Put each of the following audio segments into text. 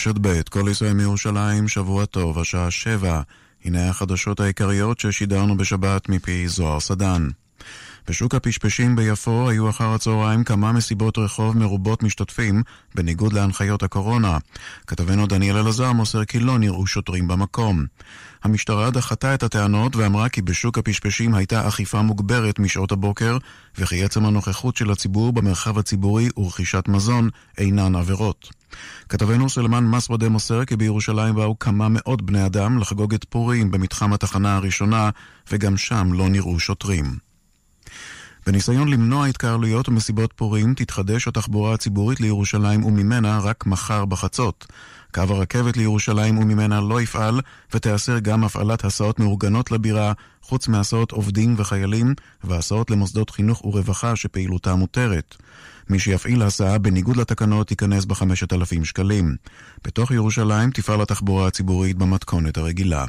רשת ב', כל ישראל מירושלים, שבוע טוב, השעה שבע. הנה החדשות העיקריות ששידרנו בשבת מפי זוהר סדן. בשוק הפשפשים ביפו היו אחר הצהריים כמה מסיבות רחוב מרובות משתתפים, בניגוד להנחיות הקורונה. כתבנו דניאל אלעזר מוסר כי לא נראו שוטרים במקום. המשטרה דחתה את הטענות ואמרה כי בשוק הפשפשים הייתה אכיפה מוגברת משעות הבוקר, וכי עצם הנוכחות של הציבור במרחב הציבורי ורכישת מזון אינן עבירות. כתבנו סלמן מסוודה מוסר כי בירושלים באו כמה מאות בני אדם לחגוג את פורים במתחם התחנה הראשונה, וגם שם לא נראו שוטרים. בניסיון למנוע התקהלויות ומסיבות פורים, תתחדש התחבורה הציבורית לירושלים וממנה רק מחר בחצות. קו הרכבת לירושלים וממנה לא יפעל, ותיאסר גם הפעלת הסעות מאורגנות לבירה, חוץ מהסעות עובדים וחיילים, והסעות למוסדות חינוך ורווחה שפעילותה מותרת. מי שיפעיל הסעה בניגוד לתקנות ייכנס ב-5,000 שקלים. בתוך ירושלים תפעל התחבורה הציבורית במתכונת הרגילה.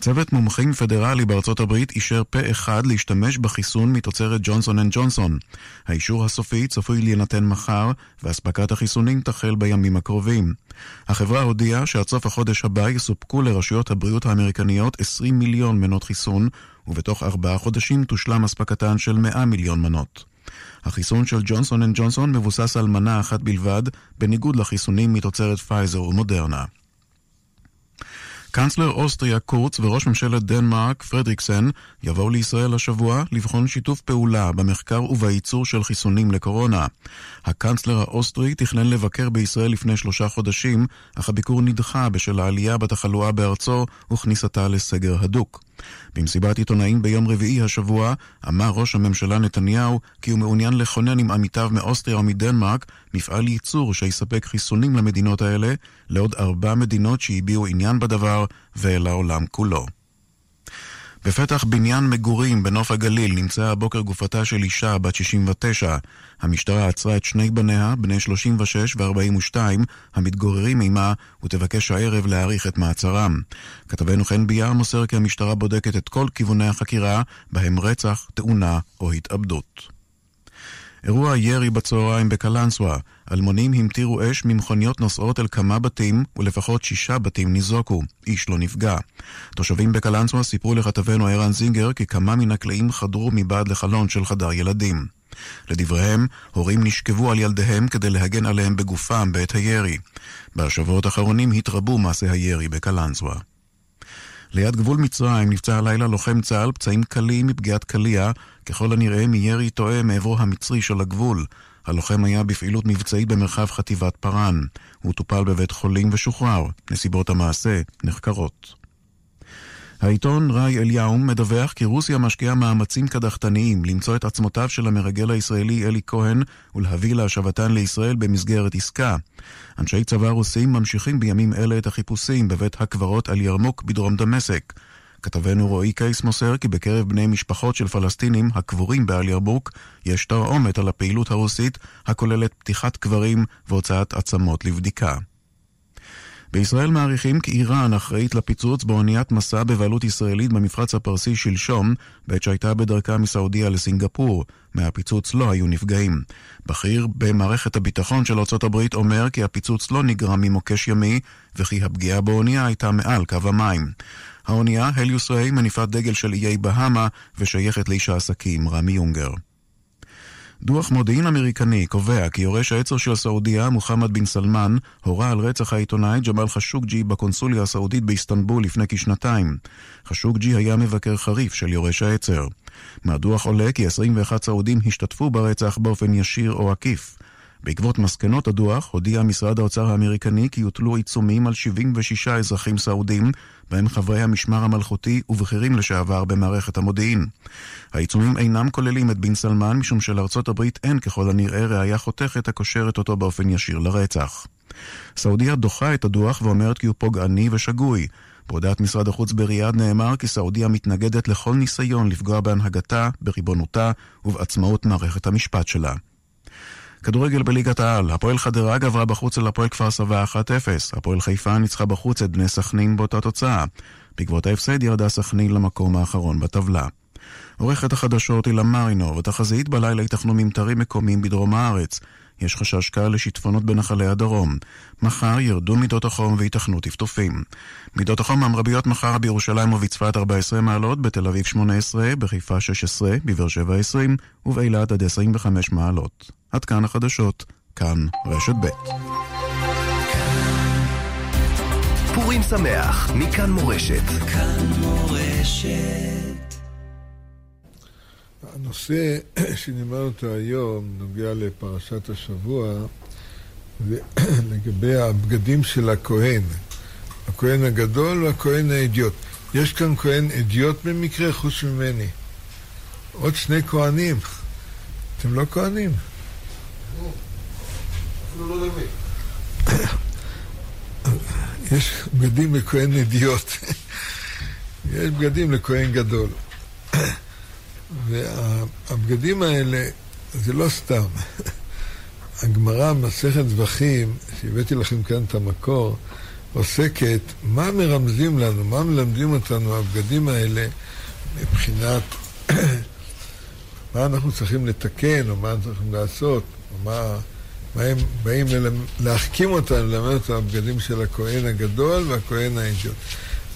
צוות מומחים פדרלי בארצות הברית אישר פה אחד להשתמש בחיסון מתוצרת ג'ונסון אנד ג'ונסון. האישור הסופי צפוי להינתן מחר, ואספקת החיסונים תחל בימים הקרובים. החברה הודיעה שעד סוף החודש הבא יסופקו לרשויות הבריאות האמריקניות 20 מיליון מנות חיסון, ובתוך ארבעה חודשים תושלם אספקתן של 100 מיליון מנות. החיסון של ג'ונסון אנד ג'ונסון מבוסס על מנה אחת בלבד, בניגוד לחיסונים מתוצרת פייזר ומודרנה. קאנצלר אוסטריה קורץ וראש ממשלת דנמרק פרדריקסן יבואו לישראל השבוע לבחון שיתוף פעולה במחקר ובייצור של חיסונים לקורונה. הקאנצלר האוסטרי תכנן לבקר בישראל לפני שלושה חודשים, אך הביקור נדחה בשל העלייה בתחלואה בארצו וכניסתה לסגר הדוק. במסיבת עיתונאים ביום רביעי השבוע אמר ראש הממשלה נתניהו כי הוא מעוניין לכונן עם עמיתיו מאוסטריה ומדנמרק מפעל ייצור שיספק חיסונים למדינות האלה לעוד ארבע מדינות שהביעו עניין בדבר ולעולם כולו. בפתח בניין מגורים בנוף הגליל נמצאה הבוקר גופתה של אישה בת 69. המשטרה עצרה את שני בניה, בני 36 ו-42, המתגוררים עימה, ותבקש הערב להאריך את מעצרם. כתבנו חן ביאר מוסר כי המשטרה בודקת את כל כיווני החקירה, בהם רצח, תאונה או התאבדות. אירוע ירי בצהריים בקלנסווה. אלמונים המטירו אש ממכוניות נוסעות אל כמה בתים, ולפחות שישה בתים ניזוקו. איש לא נפגע. תושבים בקלנסווה סיפרו לכתבנו ערן זינגר כי כמה מן הקלעים חדרו מבעד לחלון של חדר ילדים. לדבריהם, הורים נשכבו על ילדיהם כדי להגן עליהם בגופם בעת הירי. בשבועות האחרונים התרבו מעשי הירי בקלנסווה. ליד גבול מצרים נפצע הלילה לוחם צה"ל פצעים קלים מפגיעת קליע, ככל הנראה מירי טועה מעברו המצרי של הגבול. הלוחם היה בפעילות מבצעית במרחב חטיבת פארן. הוא טופל בבית חולים ושוחרר. נסיבות המעשה נחקרות. העיתון ראי אליהו מדווח כי רוסיה משקיעה מאמצים קדחתניים למצוא את עצמותיו של המרגל הישראלי אלי כהן ולהביא להשבתן לישראל במסגרת עסקה. אנשי צבא רוסים ממשיכים בימים אלה את החיפושים בבית הקברות על ירמוק בדרום דמשק. כתבנו רועי קייס מוסר כי בקרב בני משפחות של פלסטינים הקבורים בעל ירבוק יש תרעומת על הפעילות הרוסית הכוללת פתיחת קברים והוצאת עצמות לבדיקה. בישראל מעריכים כי איראן אחראית לפיצוץ באוניית מסע בבעלות ישראלית במפרץ הפרסי שלשום, בעת שהייתה בדרכה מסעודיה לסינגפור. מהפיצוץ לא היו נפגעים. בכיר במערכת הביטחון של ארה"ב אומר כי הפיצוץ לא נגרם ממוקש ימי, וכי הפגיעה באונייה הייתה מעל קו המים. האונייה, הליוס ריי, מניפת דגל של איי בהאמה ושייכת לאיש העסקים רמי יונגר. דוח מודיעין אמריקני קובע כי יורש העצר של סעודיה, מוחמד בן סלמן, הורה על רצח העיתונאי ג'מאל חשוקג'י בקונסוליה הסעודית באיסטנבול לפני כשנתיים. חשוקג'י היה מבקר חריף של יורש העצר. מהדוח עולה כי 21 סעודים השתתפו ברצח באופן ישיר או עקיף. בעקבות מסקנות הדוח, הודיע משרד האוצר האמריקני כי יוטלו עיצומים על 76 אזרחים סעודים, בהם חברי המשמר המלכותי ובכירים לשעבר במערכת המודיעין. העיצומים אינם כוללים את בן סלמן, משום שלארצות הברית אין ככל הנראה ראייה חותכת הקושרת אותו באופן ישיר לרצח. סעודיה דוחה את הדוח ואומרת כי הוא פוגעני ושגוי. בהודעת משרד החוץ בריאד נאמר כי סעודיה מתנגדת לכל ניסיון לפגוע בהנהגתה, בריבונותה ובעצמאות מערכת המשפט שלה. כדורגל בליגת העל, הפועל חדרה גברה בחוץ על הפועל כפר סבא 1-0, הפועל חיפה ניצחה בחוץ את בני סכנין באותה תוצאה. בעקבות ההפסד ירדה סכנין למקום האחרון בטבלה. עורכת החדשות הילה מרינור, ותחזית בלילה ייתכנו ממטרים מקומיים בדרום הארץ. יש חשש קל לשיטפונות בנחלי הדרום. מחר ירדו מידות החום וייתכנו טפטופים. מידות החום המרביות מחר בירושלים ובצפת 14 מעלות, בתל אביב 18, בחיפה 16, בבאר שבע 20 ובאילת עד 25 מעלות. עד כאן החדשות, כאן רשת ב'. פורים שמח, מכאן מורשת. כאן מורשת. הנושא שנאמר אותו היום נוגע לפרשת השבוע לגבי הבגדים של הכהן, הכהן הגדול והכהן האדיוט. יש כאן כהן אדיוט במקרה חוץ ממני. עוד שני כהנים. אתם לא כהנים? לא יש בגדים לכהן אדיוט. יש בגדים לכהן גדול. והבגדים האלה, זה לא סתם. הגמרא, מסכת זבחים, שהבאתי לכם כאן את המקור, עוסקת מה מרמזים לנו, מה מלמדים אותנו הבגדים האלה מבחינת מה אנחנו צריכים לתקן, או מה אנחנו צריכים לעשות, או מה, מה הם באים להחכים אותנו, ללמד אותנו הבגדים של הכהן הגדול והכהן האידיוט.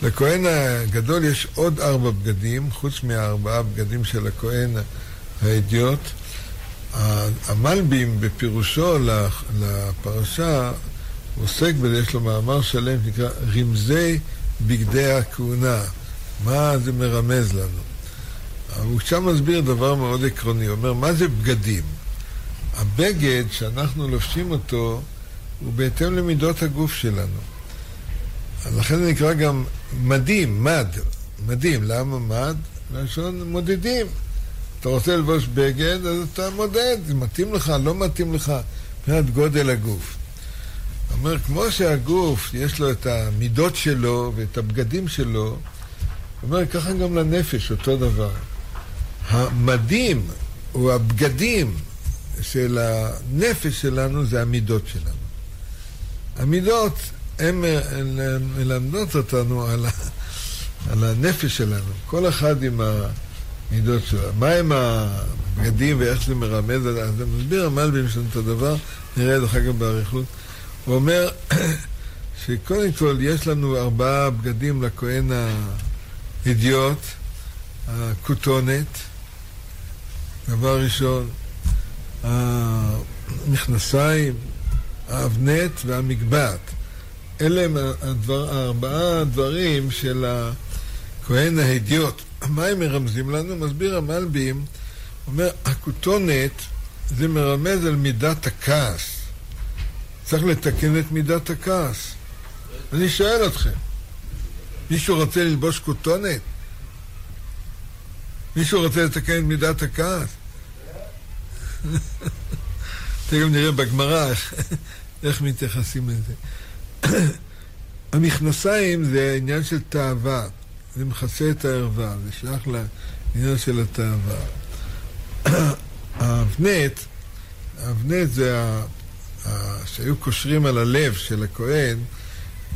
לכהן הגדול יש עוד ארבע בגדים, חוץ מהארבעה בגדים של הכהן האדיוט. המלבים בפירושו לפרשה עוסק בזה, יש לו מאמר שלם שנקרא רמזי בגדי הכהונה. מה זה מרמז לנו? הוא שם מסביר דבר מאוד עקרוני, הוא אומר, מה זה בגדים? הבגד שאנחנו לובשים אותו הוא בהתאם למידות הגוף שלנו. לכן זה נקרא גם מדים, מד, מדים. למה מד? לשון מודדים. אתה רוצה ללבוש בגד, אז אתה מודד, מתאים לך, לא מתאים לך, מבחינת גודל הגוף. אומר, כמו שהגוף, יש לו את המידות שלו ואת הבגדים שלו, אומר, ככה גם לנפש, אותו דבר. המדים או הבגדים של הנפש שלנו זה המידות שלנו. המידות הן מלמדות אותנו על, על הנפש שלנו, כל אחד עם המידות שלו. מה הם הבגדים ואיך זה מרמז, אז מסביר המלבים שלנו את הדבר, נראה את זה אחר כך באריכות. הוא אומר שקודם כל יש לנו ארבעה בגדים לכהן האידיוט, הכותונת, דבר ראשון, המכנסיים, האבנט והמגבעת. אלה הם הדבר, ארבעה הדברים של הכהן ההדיוט. מה הם מרמזים לנו? מסביר המלבים, אומר, הכותונת זה מרמז על מידת הכעס. צריך לתקן את מידת הכעס. אני שואל אתכם, מישהו רוצה ללבוש כותונת? מישהו רוצה לתקן את מידת הכעס? תכף נראה בגמרא איך, מתייחסים לזה. המכנסיים זה עניין של תאווה, זה מכסה את הערווה, זה שייך לעניין של התאווה. האבנט, האבנט זה ה... שהיו קושרים על הלב של הכהן,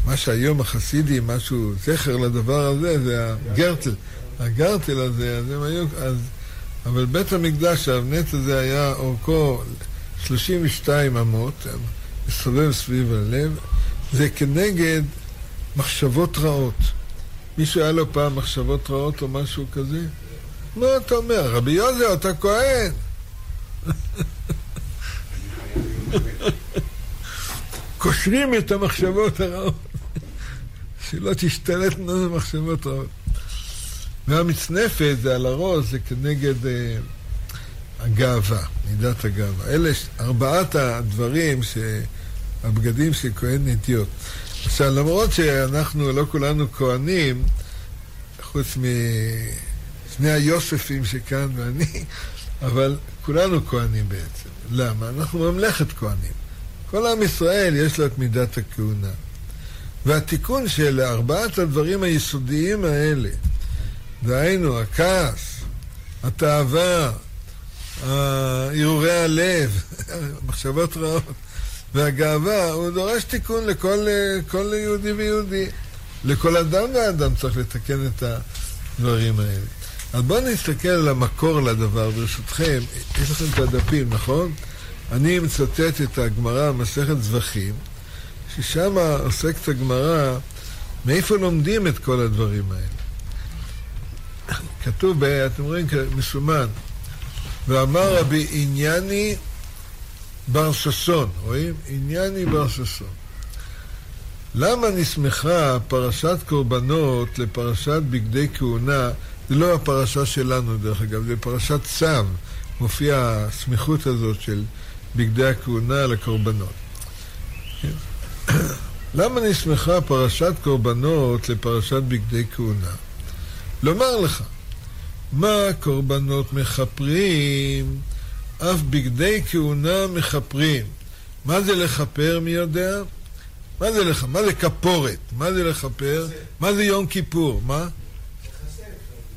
מה שהיום החסידים, משהו, זכר לדבר הזה, זה הגרטל. הגרטל הזה, אז הם היו, אז, אבל בבית המקדש, האבנט הזה היה אורכו 32 אמות, מסתובב סביב הלב, זה כנגד מחשבות רעות. מישהו היה לו פעם מחשבות רעות או משהו כזה? מה אתה אומר? רבי יוזר, אתה כהן. קושרים את המחשבות הרעות, שלא תשתלטנה במחשבות רעות. והמצנפת זה על הראש, זה כנגד אה, הגאווה, מידת הגאווה. אלה ארבעת הדברים ש... הבגדים של כהן נטיות. עכשיו, למרות שאנחנו לא כולנו כהנים, חוץ משני היוספים שכאן ואני, אבל כולנו כהנים בעצם. למה? אנחנו ממלכת כהנים. כל עם ישראל יש לו את מידת הכהונה. והתיקון של ארבעת הדברים היסודיים האלה, דהיינו הכעס, התאווה, הרהורי הלב, מחשבות רעות, והגאווה, הוא דורש תיקון לכל כל יהודי ויהודי. לכל אדם ואדם צריך לתקן את הדברים האלה. אז בואו נסתכל על המקור לדבר, ברשותכם. יש לכם את הדפים, נכון? אני מצטט את הגמרא במסכת זבחים, ששם עוסקת הגמרא מאיפה לומדים את כל הדברים האלה. כתוב, אתם רואים, מסומן, ואמר רבי ענייני בר ששון, רואים? ענייני בר ששון. למה נסמכה פרשת קורבנות לפרשת בגדי כהונה? זה לא הפרשה שלנו, דרך אגב, זה פרשת צו. מופיעה הסמיכות הזאת של בגדי הכהונה לקורבנות. כן? למה נסמכה פרשת קורבנות לפרשת בגדי כהונה? לומר לך, מה קורבנות מכפרים? אף בגדי כהונה מכפרים. מה זה לכפר, מי יודע? מה זה לך? מה זה כפורת? מה זה לכפר? מה זה יום כיפור? מה?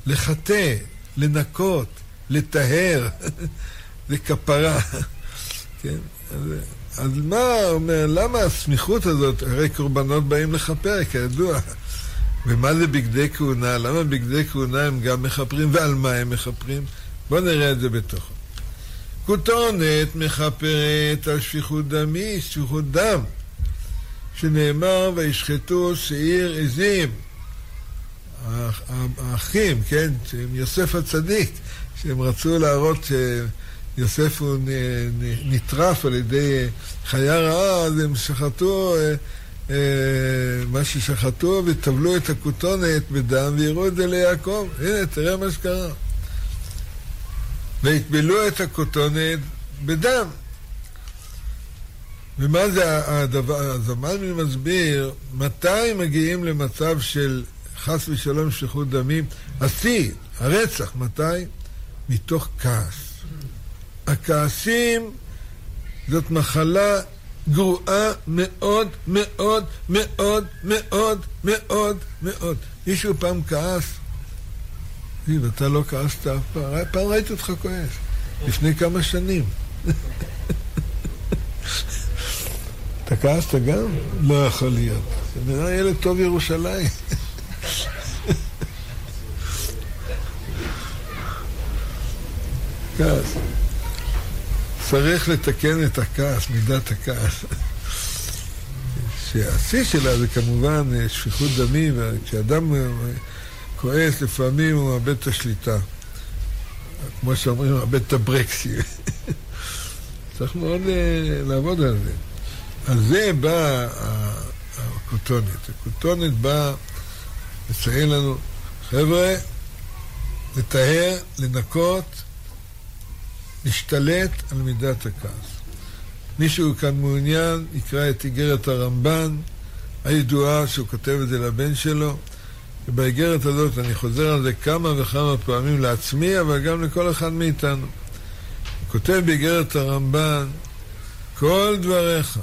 לחטא, לנקות, לטהר, זה כפרה. כן? אז, אז מה אומר, למה הסמיכות הזאת? הרי קורבנות באים לכפר, כידוע. ומה זה בגדי כהונה? למה בגדי כהונה הם גם מכפרים, ועל מה הם מכפרים? בואו נראה את זה בתוכו. כותונת מכפרת על שפיכות דמי, שפיכות דם, שנאמר וישחטו שעיר עזים. האחים, כן, שהם יוסף הצדיק, שהם רצו להראות שיוסף הוא נטרף על ידי חיה רעה, אז הם שחטו אה, אה, מה ששחטו וטבלו את הכותונת בדם ויראו את זה ליעקב. הנה, תראה מה שקרה. ויטבלו את הכותונת בדם. ומה זה הדבר, אז המלמי מסביר מתי מגיעים למצב של חס ושלום שפיכות דמים? השיא, הרצח, מתי? מתוך כעס. הכעסים זאת מחלה גרועה מאוד מאוד מאוד מאוד מאוד מאוד. מישהו פעם כעס? תקשיב, אתה לא כעסת אף פעם. פעם ראיתי אותך כועס. לפני כמה שנים. אתה כעסת גם? לא יכול להיות. זה נראה ילד טוב ירושלים. כעס. צריך לתקן את הכעס, מידת הכעס. שהשיא שלה זה כמובן אה, שפיכות דמים, אה, כועס, לפעמים הוא מאבד את השליטה. כמו שאומרים, מאבד את הברקסי. צריך מאוד אה, לעבוד על זה. על זה באה הכותונת. הכותונת באה לציין לנו, חבר'ה, לטהר, לנקות, להשתלט על מידת הכעס. מישהו כאן מעוניין, יקרא את איגרת הרמב"ן הידועה שהוא כותב את זה לבן שלו. ובאיגרת הזאת אני חוזר על זה כמה וכמה פעמים לעצמי, אבל גם לכל אחד מאיתנו. כותב באיגרת הרמב"ן, כל דבריך,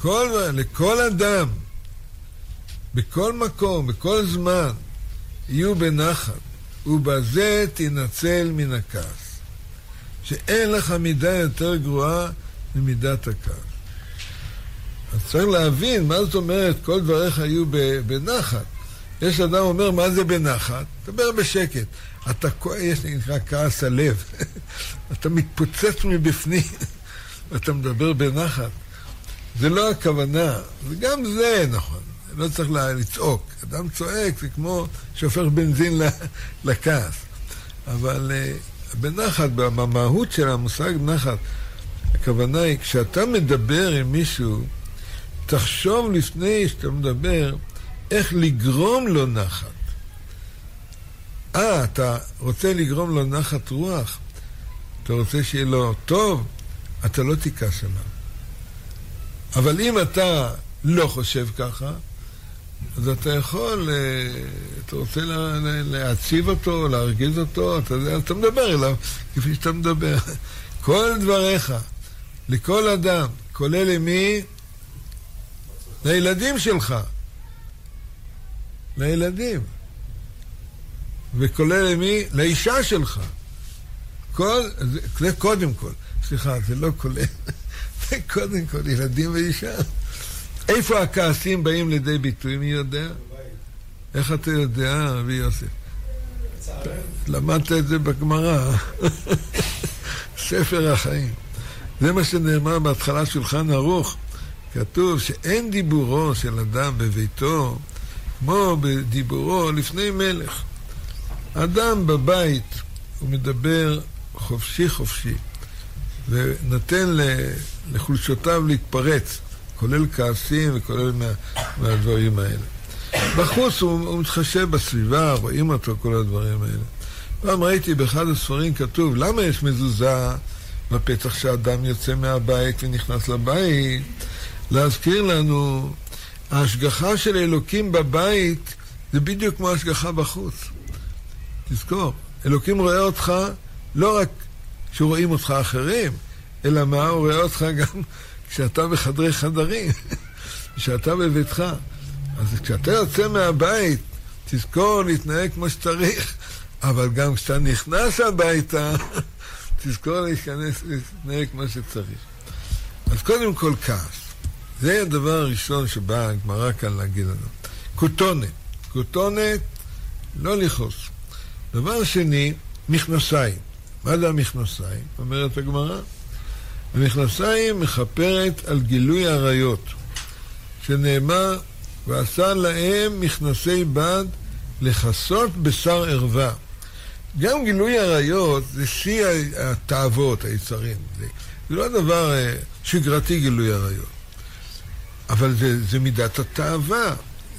כל לכל אדם, בכל מקום, בכל זמן, יהיו בנחת, ובזה תנצל מן הכעס. שאין לך מידה יותר גרועה ממידת הכעס. אז צריך להבין מה זאת אומרת, כל דבריך יהיו בנחת. יש אדם אומר, מה זה בנחת? דבר בשקט. אתה כועס, נקרא כעס הלב. אתה מתפוצץ מבפנים, ואתה מדבר בנחת. זה לא הכוונה, וגם זה נכון, לא צריך לצעוק. אדם צועק, זה כמו שהופך בנזין לכעס. אבל אה, בנחת, במהות של המושג נחת, הכוונה היא, כשאתה מדבר עם מישהו, תחשוב לפני שאתה מדבר, איך לגרום לו נחת. אה, אתה רוצה לגרום לו נחת רוח? אתה רוצה שיהיה לו טוב? אתה לא תיכנס עליו. אבל אם אתה לא חושב ככה, אז אתה יכול, אה, אתה רוצה להציב אותו, להרגיז אותו, אתה, אתה מדבר אליו כפי שאתה מדבר. כל דבריך, לכל אדם, כולל למי? לילדים שלך. לילדים. וכולל למי? לאישה שלך. כל, זה, זה קודם כל. סליחה, זה לא כולל. זה קודם כל ילדים ואישה. איפה הכעסים באים לידי ביטוי, מי יודע? איך אתה יודע, רבי יוסף? למדת את זה בגמרא. ספר החיים. זה מה שנאמר בהתחלה שולחן ערוך. כתוב שאין דיבורו של אדם בביתו כמו בדיבורו לפני מלך. אדם בבית, הוא מדבר חופשי חופשי, ונותן לחולשותיו להתפרץ, כולל כעסים וכולל מה, מהדברים האלה. בחוץ הוא, הוא מתחשב בסביבה, רואים אותו, כל הדברים האלה. פעם ראיתי באחד הספרים כתוב, למה יש מזוזה בפתח שאדם יוצא מהבית ונכנס לבית? להזכיר לנו, ההשגחה של אלוקים בבית זה בדיוק כמו השגחה בחוץ. תזכור, אלוקים רואה אותך לא רק כשרואים אותך אחרים, אלא מה, הוא רואה אותך גם כשאתה בחדרי חדרים, כשאתה בביתך. אז כשאתה יוצא מהבית, תזכור להתנהג כמו שצריך, אבל גם כשאתה נכנס הביתה, תזכור להיכנס, להתנהג כמו שצריך. אז קודם כל כעס. זה הדבר הראשון שבאה הגמרא כאן להגיד לנו. כותונת. כותונת, לא לכעוס. דבר שני, מכנסיים. מה זה המכנסיים? אומרת הגמרא. המכנסיים מכפרת על גילוי עריות, שנאמר, ועשה להם מכנסי בד לכסות בשר ערווה. גם גילוי עריות זה שיא התאוות, היצרים. זה, זה לא דבר אה, שגרתי גילוי עריות. אבל זה, זה מידת התאווה.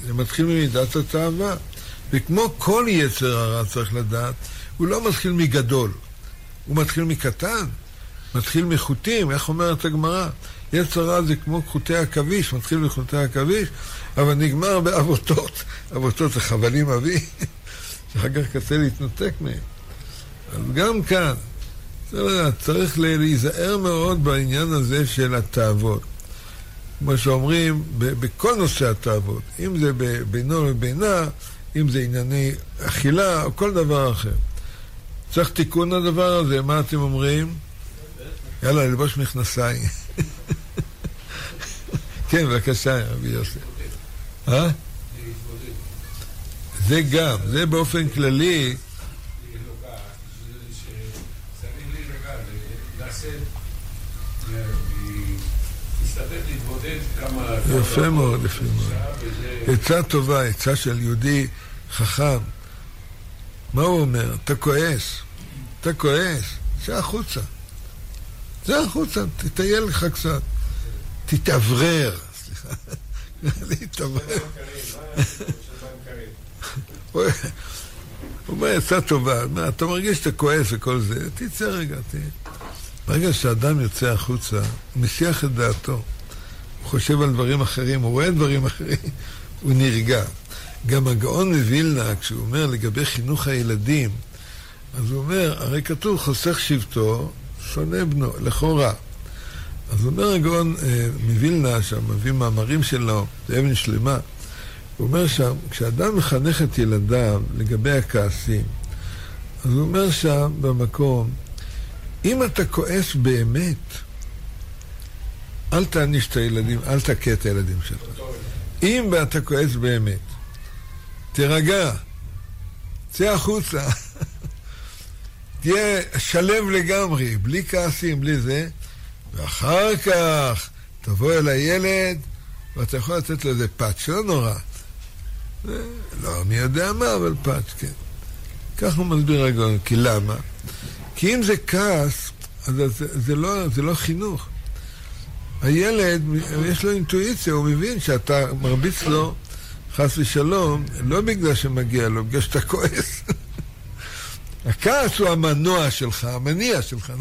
זה מתחיל ממידת התאווה. וכמו כל יצר הרע צריך לדעת, הוא לא מתחיל מגדול, הוא מתחיל מקטן, מתחיל מחוטים, איך אומרת הגמרא? יצר רע זה כמו חוטי עכביש, מתחיל מחוטי עכביש, אבל נגמר באבותות. אבותות זה חבלים אבי, שאחר כך קשה להתנתק מהם. אז גם כאן, צריך להיזהר מאוד בעניין הזה של התאוות. כמו שאומרים, בכל נושא התאוות, אם זה בינו ובינה, אם זה ענייני אכילה או כל דבר אחר. צריך תיקון לדבר הזה, מה אתם אומרים? יאללה, ללבוש מכנסיים. כן, בבקשה, רבי יוסף. אה? זה גם, זה באופן כללי. יפה מאוד, יפה מאוד. עצה טובה, עצה של יהודי חכם. מה הוא אומר? אתה כועס, אתה כועס, צא החוצה. צא החוצה, תטייל לך קצת. תתאוורר. סליחה, להתאוורר. הוא אומר עצה טובה, אתה מרגיש שאתה כועס וכל זה, תצא רגע, תהיה. ברגע שאדם יוצא החוצה, הוא מסיח את דעתו. חושב על דברים אחרים, הוא רואה דברים אחרים, הוא נרגע. גם הגאון מווילנה, כשהוא אומר לגבי חינוך הילדים, אז הוא אומר, הרי כתוב חוסך שבטו, שונא בנו, לכאורה. אז אומר הגאון אה, מווילנה, שם מביא מאמרים שלו, אבן שלמה, הוא אומר שם, כשאדם מחנך את ילדיו לגבי הכעסים, אז הוא אומר שם במקום, אם אתה כועס באמת, אל תעניש את הילדים, אל תכה את הילדים שלך. אם אתה כועס באמת, תירגע, צא החוצה, תהיה שלם לגמרי, בלי כעסים, בלי זה, ואחר כך תבוא אל הילד ואתה יכול לתת לו איזה פאץ', לא נורא. לא מי יודע מה, אבל פאץ', כן. כך הוא מסביר הגאון, כי למה? כי אם זה כעס, אז זה, זה, לא, זה לא חינוך. הילד, יש לו אינטואיציה, הוא מבין שאתה מרביץ לו, חס ושלום, לא בגלל שמגיע לו, בגלל שאתה כועס. הכעס הוא המנוע שלך, המניע שלך.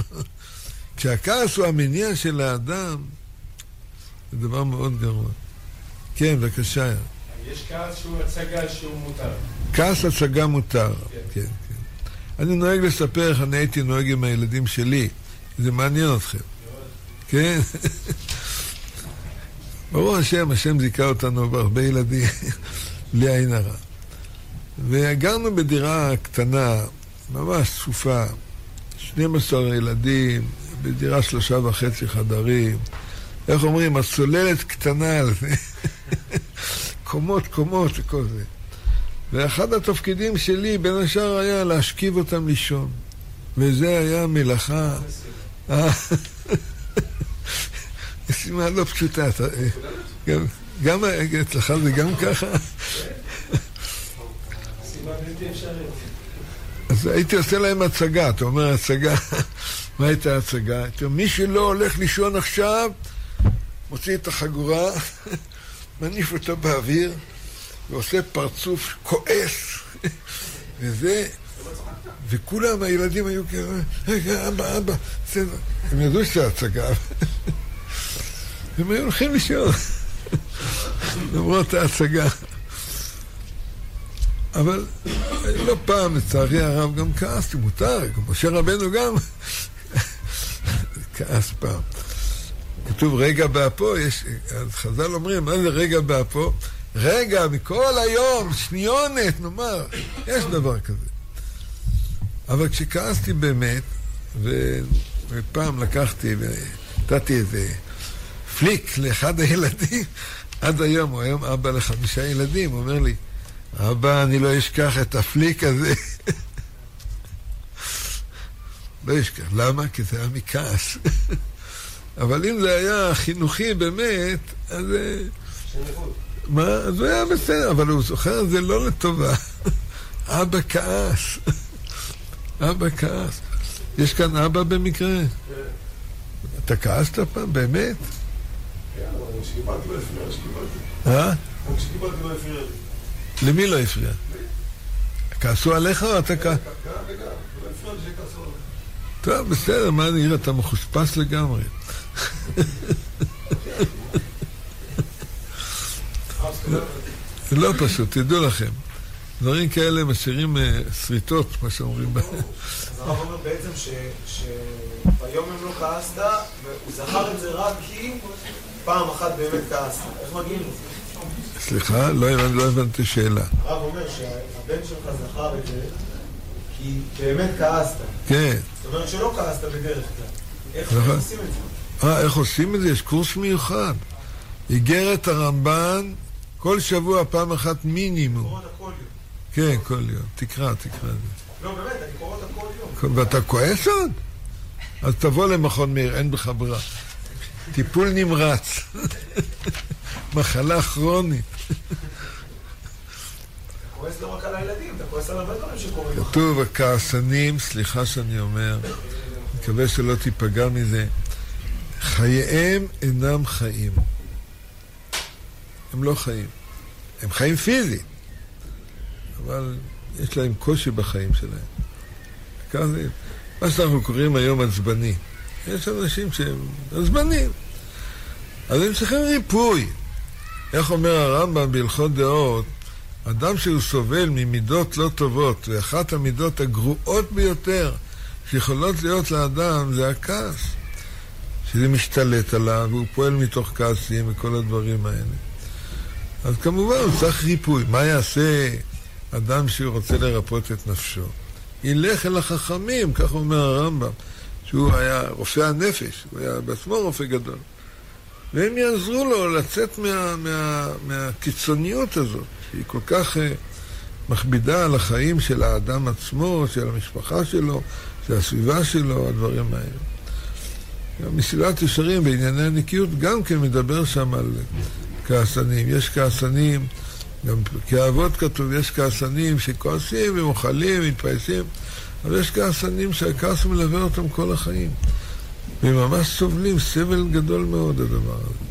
כשהכעס הוא המניע של האדם, זה דבר מאוד גרוע. כן, בבקשה. יש כעס שהוא הצגה שהוא מותר. כעס הצגה מותר, כן. כן, כן. אני נוהג לספר איך אני הייתי נוהג עם הילדים שלי. זה מעניין אתכם. כן? ברוך השם, השם זיכה אותנו בהרבה ילדים, בלי עין הרע. וגרנו בדירה קטנה, ממש צפופה, 12 ילדים, בדירה שלושה וחצי חדרים. איך אומרים, הצוללת קטנה על זה. קומות, קומות וכל זה. ואחד התפקידים שלי, בין השאר, היה להשכיב אותם לישון. וזה היה מלאכה... משימה לא פשוטה. גם, גם אצלך זה גם ככה? אז הייתי עושה להם הצגה, אתה אומר הצגה, מה הייתה ההצגה? מי שלא הולך לישון עכשיו, מוציא את החגורה, מניף אותה באוויר, ועושה פרצוף כועס, וזה, וכולם, הילדים היו כאלה, רגע, אבא, אבא, בסדר. הם ידעו שזה הצגה. הם היו הולכים לישון, למרות ההצגה. אבל לא פעם, לצערי הרב, גם כעסתי, מותר, משה רבנו גם כעס פעם. כתוב רגע באפו, יש, אז חז"ל אומרים, מה זה רגע באפו? רגע, מכל היום, שניונת, נאמר, יש דבר כזה. אבל כשכעסתי באמת, ופעם לקחתי ונתתי איזה פליק לאחד הילדים, עד היום, הוא היום אבא לחמישה ילדים, הוא אומר לי, אבא, אני לא אשכח את הפליק הזה. לא אשכח. למה? כי זה היה מכעס. אבל אם זה היה חינוכי באמת, אז... מה? אז הוא היה בסדר, אבל הוא זוכר, זה לא לטובה. אבא כעס. אבא כעס. יש כאן אבא במקרה? אתה כעסת פעם? באמת? כן, אבל כשקיבלתי לא הפריע, כשקיבלתי. אה? כשקיבלתי לא הפריע לי. למי לא הפריע? כעסו עליך או אתה כעס? גם וגם, לא הפריע לי שכעסו עליי. טוב, בסדר, מה נראה? אתה מחוספס לגמרי. זה לא פשוט, תדעו לכם. דברים כאלה משאירים אה, שריטות, מה שאומרים. אז הרב אומר בעצם שביום הם לא כעסת, והוא זכר את זה רק כי פעם אחת באמת כעסת. איך מגיעים לזה? סליחה, לא לא הבנתי שאלה. הרב אומר שהבן שלך זכר את זה כי באמת כעסת. כן. זאת אומרת שלא כעסת בדרך כלל. איך נכון. עושים את זה? אה, איך עושים את זה? יש קורס מיוחד. איגרת הרמב"ן, כל שבוע פעם אחת מינימום. קורא אותה כל יום. כן, כל יום. תקרא, תקרא. לא, באמת, אני קורא אותה כל יום. ואתה כועס עוד? אז תבוא למכון מאיר, אין בך ברירה. טיפול נמרץ. מחלה כרונית. כועס לא רק על הילדים, אתה כועס על הרבה דברים שקורים לך. כתוב, הכעסנים, סליחה שאני אומר, מקווה שלא תיפגע מזה, חייהם אינם חיים. הם לא חיים. הם חיים פיזית, אבל יש להם קושי בחיים שלהם. מה שאנחנו קוראים היום עצבני. יש אנשים שהם עצבנים. אז הם צריכים ריפוי. איך אומר הרמב"ם בהלכות דעות? אדם שהוא סובל ממידות לא טובות, ואחת המידות הגרועות ביותר שיכולות להיות לאדם זה הכעס. שזה משתלט עליו, והוא פועל מתוך כעסים וכל הדברים האלה. אז כמובן הוא צריך ריפוי. מה יעשה אדם שהוא רוצה לרפות את נפשו? ילך אל החכמים, כך אומר הרמב"ם, שהוא היה רופא הנפש, הוא היה בעצמו רופא גדול. והם יעזרו לו לצאת מה, מה, מהקיצוניות הזאת, שהיא כל כך uh, מכבידה על החיים של האדם עצמו, של המשפחה שלו, של הסביבה שלו, הדברים האלה. מסילת ישרים בענייני הנקיות גם כן מדבר שם על כעסנים. יש כעסנים, גם האבות כתוב, יש כעסנים שכועסים ומוחלים, מתפייסים, אבל יש כעסנים שהכעס מלווה אותם כל החיים. והם ממש סובלים סבל גדול מאוד הדבר הזה.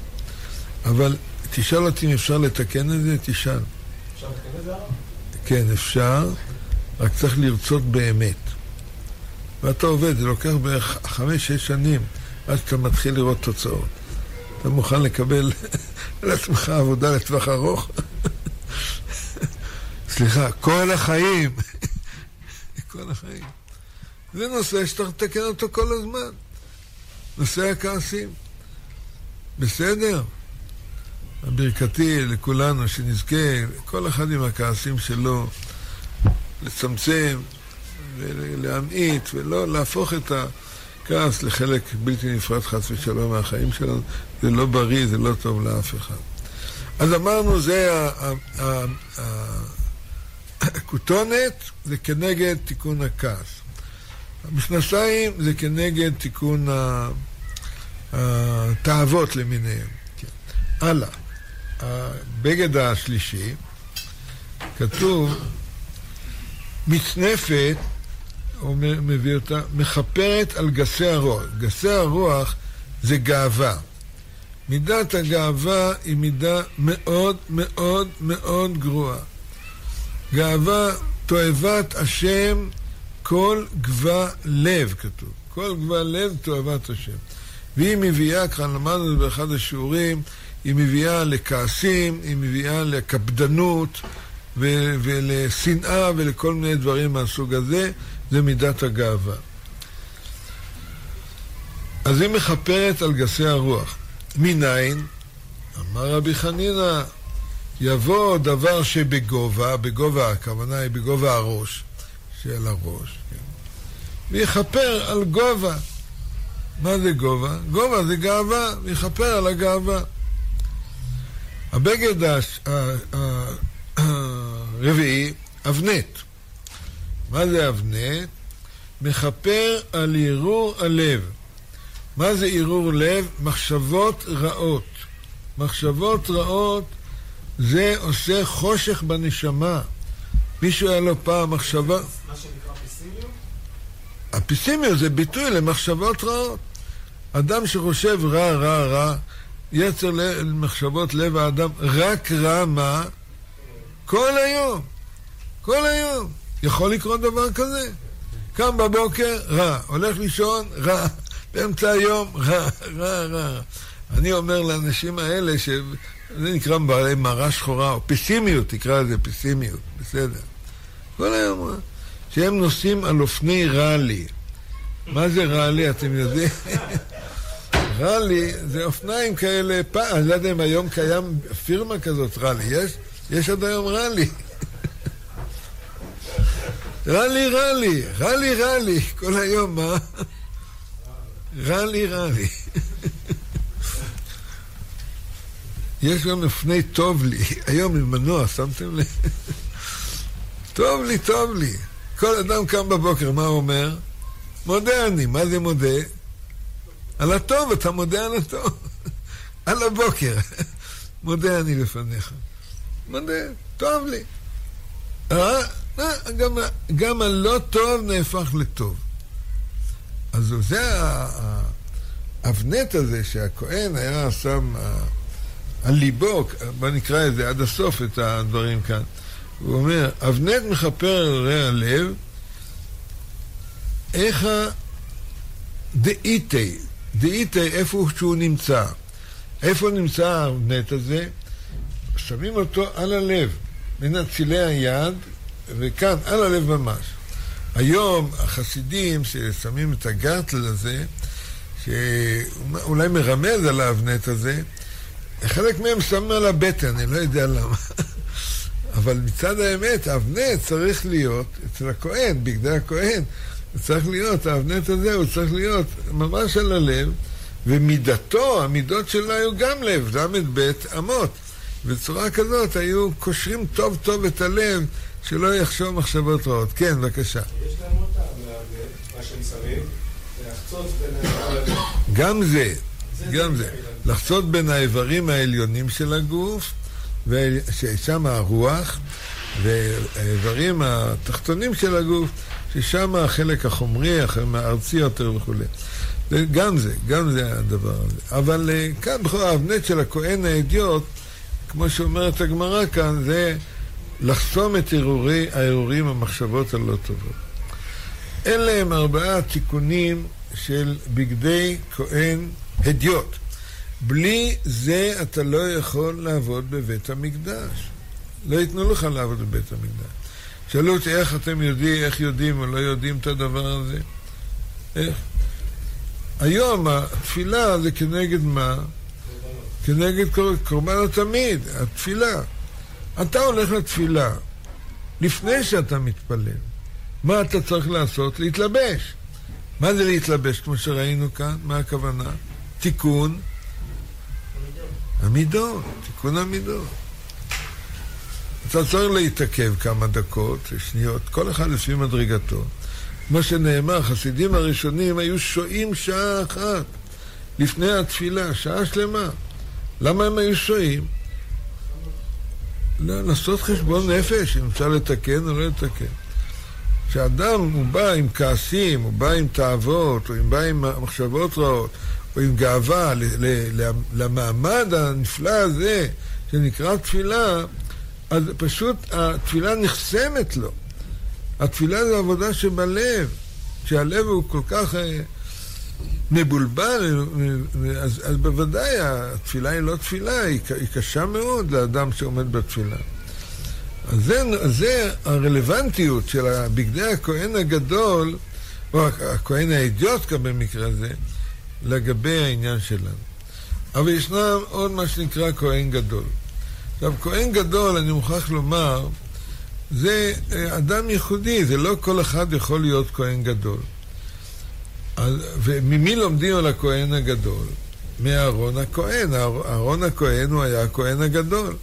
אבל תשאל אותי אם אפשר לתקן את זה, תשאל. אפשר לתקן את זה? כן, אפשר, רק צריך לרצות באמת. ואתה עובד, זה לוקח בערך חמש-שש שנים עד שאתה מתחיל לראות תוצאות. אתה מוכן לקבל על עצמך עבודה לטווח ארוך? סליחה, כל החיים. כל החיים. זה נושא שצריך לתקן אותו כל הזמן. נושא הכעסים. בסדר? הברכתי לכולנו, שנזכה, כל אחד עם הכעסים שלו, לצמצם ולהמעיט, ולא להפוך את הכעס לחלק בלתי נפרד חס ושלום מהחיים שלנו. זה לא בריא, זה לא טוב לאף אחד. אז אמרנו, זה כותונת זה כנגד תיקון הכעס. המכנסיים זה כנגד תיקון התאוות למיניהם. כן. הלאה. הבגד השלישי, כתוב, מצנפת, הוא מביא אותה, מכפרת על גסי הרוח. גסי הרוח זה גאווה. מידת הגאווה היא מידה מאוד מאוד מאוד גרועה. גאווה תועבת השם כל גבה לב, כתוב. כל גבה לב תועבת השם. והיא מביאה, כאן למדנו באחד השיעורים, היא מביאה לכעסים, היא מביאה לקפדנות ו- ולשנאה ולכל מיני דברים מהסוג הזה, זה מידת הגאווה. אז היא מכפרת על גסי הרוח. מניין? אמר רבי חנינא, יבוא דבר שבגובה, בגובה הכוונה היא בגובה הראש, של הראש, כן? ויכפר על גובה. מה זה גובה? גובה זה גאווה, ויכפר על הגאווה. הבגד הרביעי, אבנט. מה זה אבנט? מכפר על ערעור הלב. מה זה ערעור לב? מחשבות רעות. מחשבות רעות זה עושה חושך בנשמה. מישהו היה לו פעם מחשבה... מה שנקרא פסימיות? הפסימיות זה ביטוי למחשבות רעות. אדם שחושב רע, רע, רע, יצר למחשבות לב האדם, רק רע מה? כל היום. כל היום. יכול לקרות דבר כזה? קם בבוקר, רע. הולך לישון, רע. באמצע היום, רע, רע, רע. אני אומר לאנשים האלה, שזה נקרא בעלי מראה שחורה, או פסימיות, תקרא לזה פסימיות, בסדר. כל היום, שהם נוסעים על אופני ראלי. מה זה ראלי, אתם יודעים? ראלי זה אופניים כאלה, פעם, אני לא יודע אם היום קיים פירמה כזאת, ראלי. יש? יש עד היום ראלי. ראלי, ראלי, ראלי, ראלי, כל היום, מה? ראלי, ראלי. יש גם לפני טוב לי, היום עם מנוע, שמתם לב? טוב לי, טוב לי. כל אדם קם בבוקר, מה הוא אומר? מודה אני, מה זה מודה? על הטוב, אתה מודה על הטוב. על הבוקר. מודה אני לפניך. מודה, טוב לי. אה? אה גם, גם הלא טוב נהפך לטוב. אז זה האבנט הזה שהכהן היה שם על ליבו, בוא נקרא את זה עד הסוף, את הדברים כאן. הוא אומר, אבנט מכפר על רע הלב, איכה דאיתי, דאיתי איפה שהוא נמצא. איפה נמצא האבנט הזה? שמים אותו על הלב, בין אצילי היד, וכאן, על הלב ממש. היום החסידים ששמים את הגרטל הזה, שאולי מרמז על האבנט הזה, חלק מהם שמים על הבטן, אני לא יודע למה. אבל מצד האמת, האבנט צריך להיות אצל הכהן, בגדי הכהן, צריך להיות, האבנט הזה הוא צריך להיות ממש על הלב, ומידתו, המידות שלו היו גם לב, ל"ב אמות. בצורה כזאת היו קושרים טוב טוב את הלב, שלא יחשוב מחשבות רעות. כן, בבקשה. יש להם אותם, מה שהם שמים, לחצות בין האיברים. גם זה, גם זה. לחצות בין האיברים העליונים של הגוף, ששם הרוח, והאיברים התחתונים של הגוף, ששם החלק החומרי, הארצי יותר וכולי. גם זה, גם זה הדבר הזה. אבל אה, כאן בכל האבנט של הכהן האדיוט, כמו שאומרת הגמרא כאן, זה לחסום את הרהורי, ההרהורים, המחשבות הלא טובות. אלה הם ארבעה תיקונים של בגדי כהן הדיוט. בלי זה אתה לא יכול לעבוד בבית המקדש. לא ייתנו לך לעבוד בבית המקדש. שאלו אותי איך אתם יודעים, איך יודעים או לא יודעים את הדבר הזה? איך? היום התפילה זה כנגד מה? כנגד קורבן התמיד, התפילה. אתה הולך לתפילה לפני שאתה מתפלל. מה אתה צריך לעשות? להתלבש. מה זה להתלבש, כמו שראינו כאן? מה הכוונה? תיקון המידות, תיקון המידות. אתה צריך להתעכב כמה דקות, שניות, כל אחד לפי מדרגתו. מה שנאמר, חסידים הראשונים היו שוהים שעה אחת לפני התפילה, שעה שלמה. למה הם היו שוהים? לא, לעשות חשבון נפש, אם אפשר לתקן או לא לתקן. כשאדם הוא בא עם כעסים, הוא בא עם תאוות, או הוא בא עם מחשבות רעות, או עם גאווה למעמד הנפלא הזה שנקרא תפילה, אז פשוט התפילה נחסמת לו. התפילה זה עבודה שבלב, כשהלב הוא כל כך אה, מבולבל, אז, אז בוודאי התפילה היא לא תפילה, היא, היא קשה מאוד לאדם שעומד בתפילה. אז זה, זה הרלוונטיות של בגדי הכהן הגדול, או הכהן האידיוט כאן במקרה הזה, לגבי העניין שלנו. אבל ישנם עוד מה שנקרא כהן גדול. עכשיו, כהן גדול, אני מוכרח לומר, זה אה, אדם ייחודי, זה לא כל אחד יכול להיות כהן גדול. וממי לומדים על הכהן הגדול? מאהרון הכהן. אהרון הכהן הוא היה הכהן הגדול.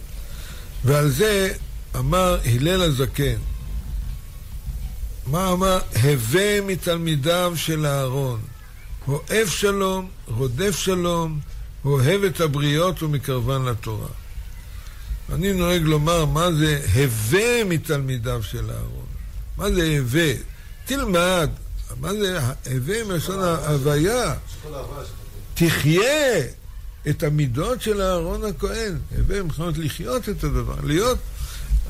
ועל זה אמר הלל הזקן, מה אמר? הווה מתלמידיו של אהרון, אוהב שלום, רודף שלום, אוהב את הבריות ומקרבן לתורה. אני נוהג לומר מה זה הווה מתלמידיו של אהרון. מה זה הווה? תלמד. מה זה הווה מלשון ההוויה? תחיה את המידות של אהרון הכהן. הווה מבחינת לחיות את הדבר, להיות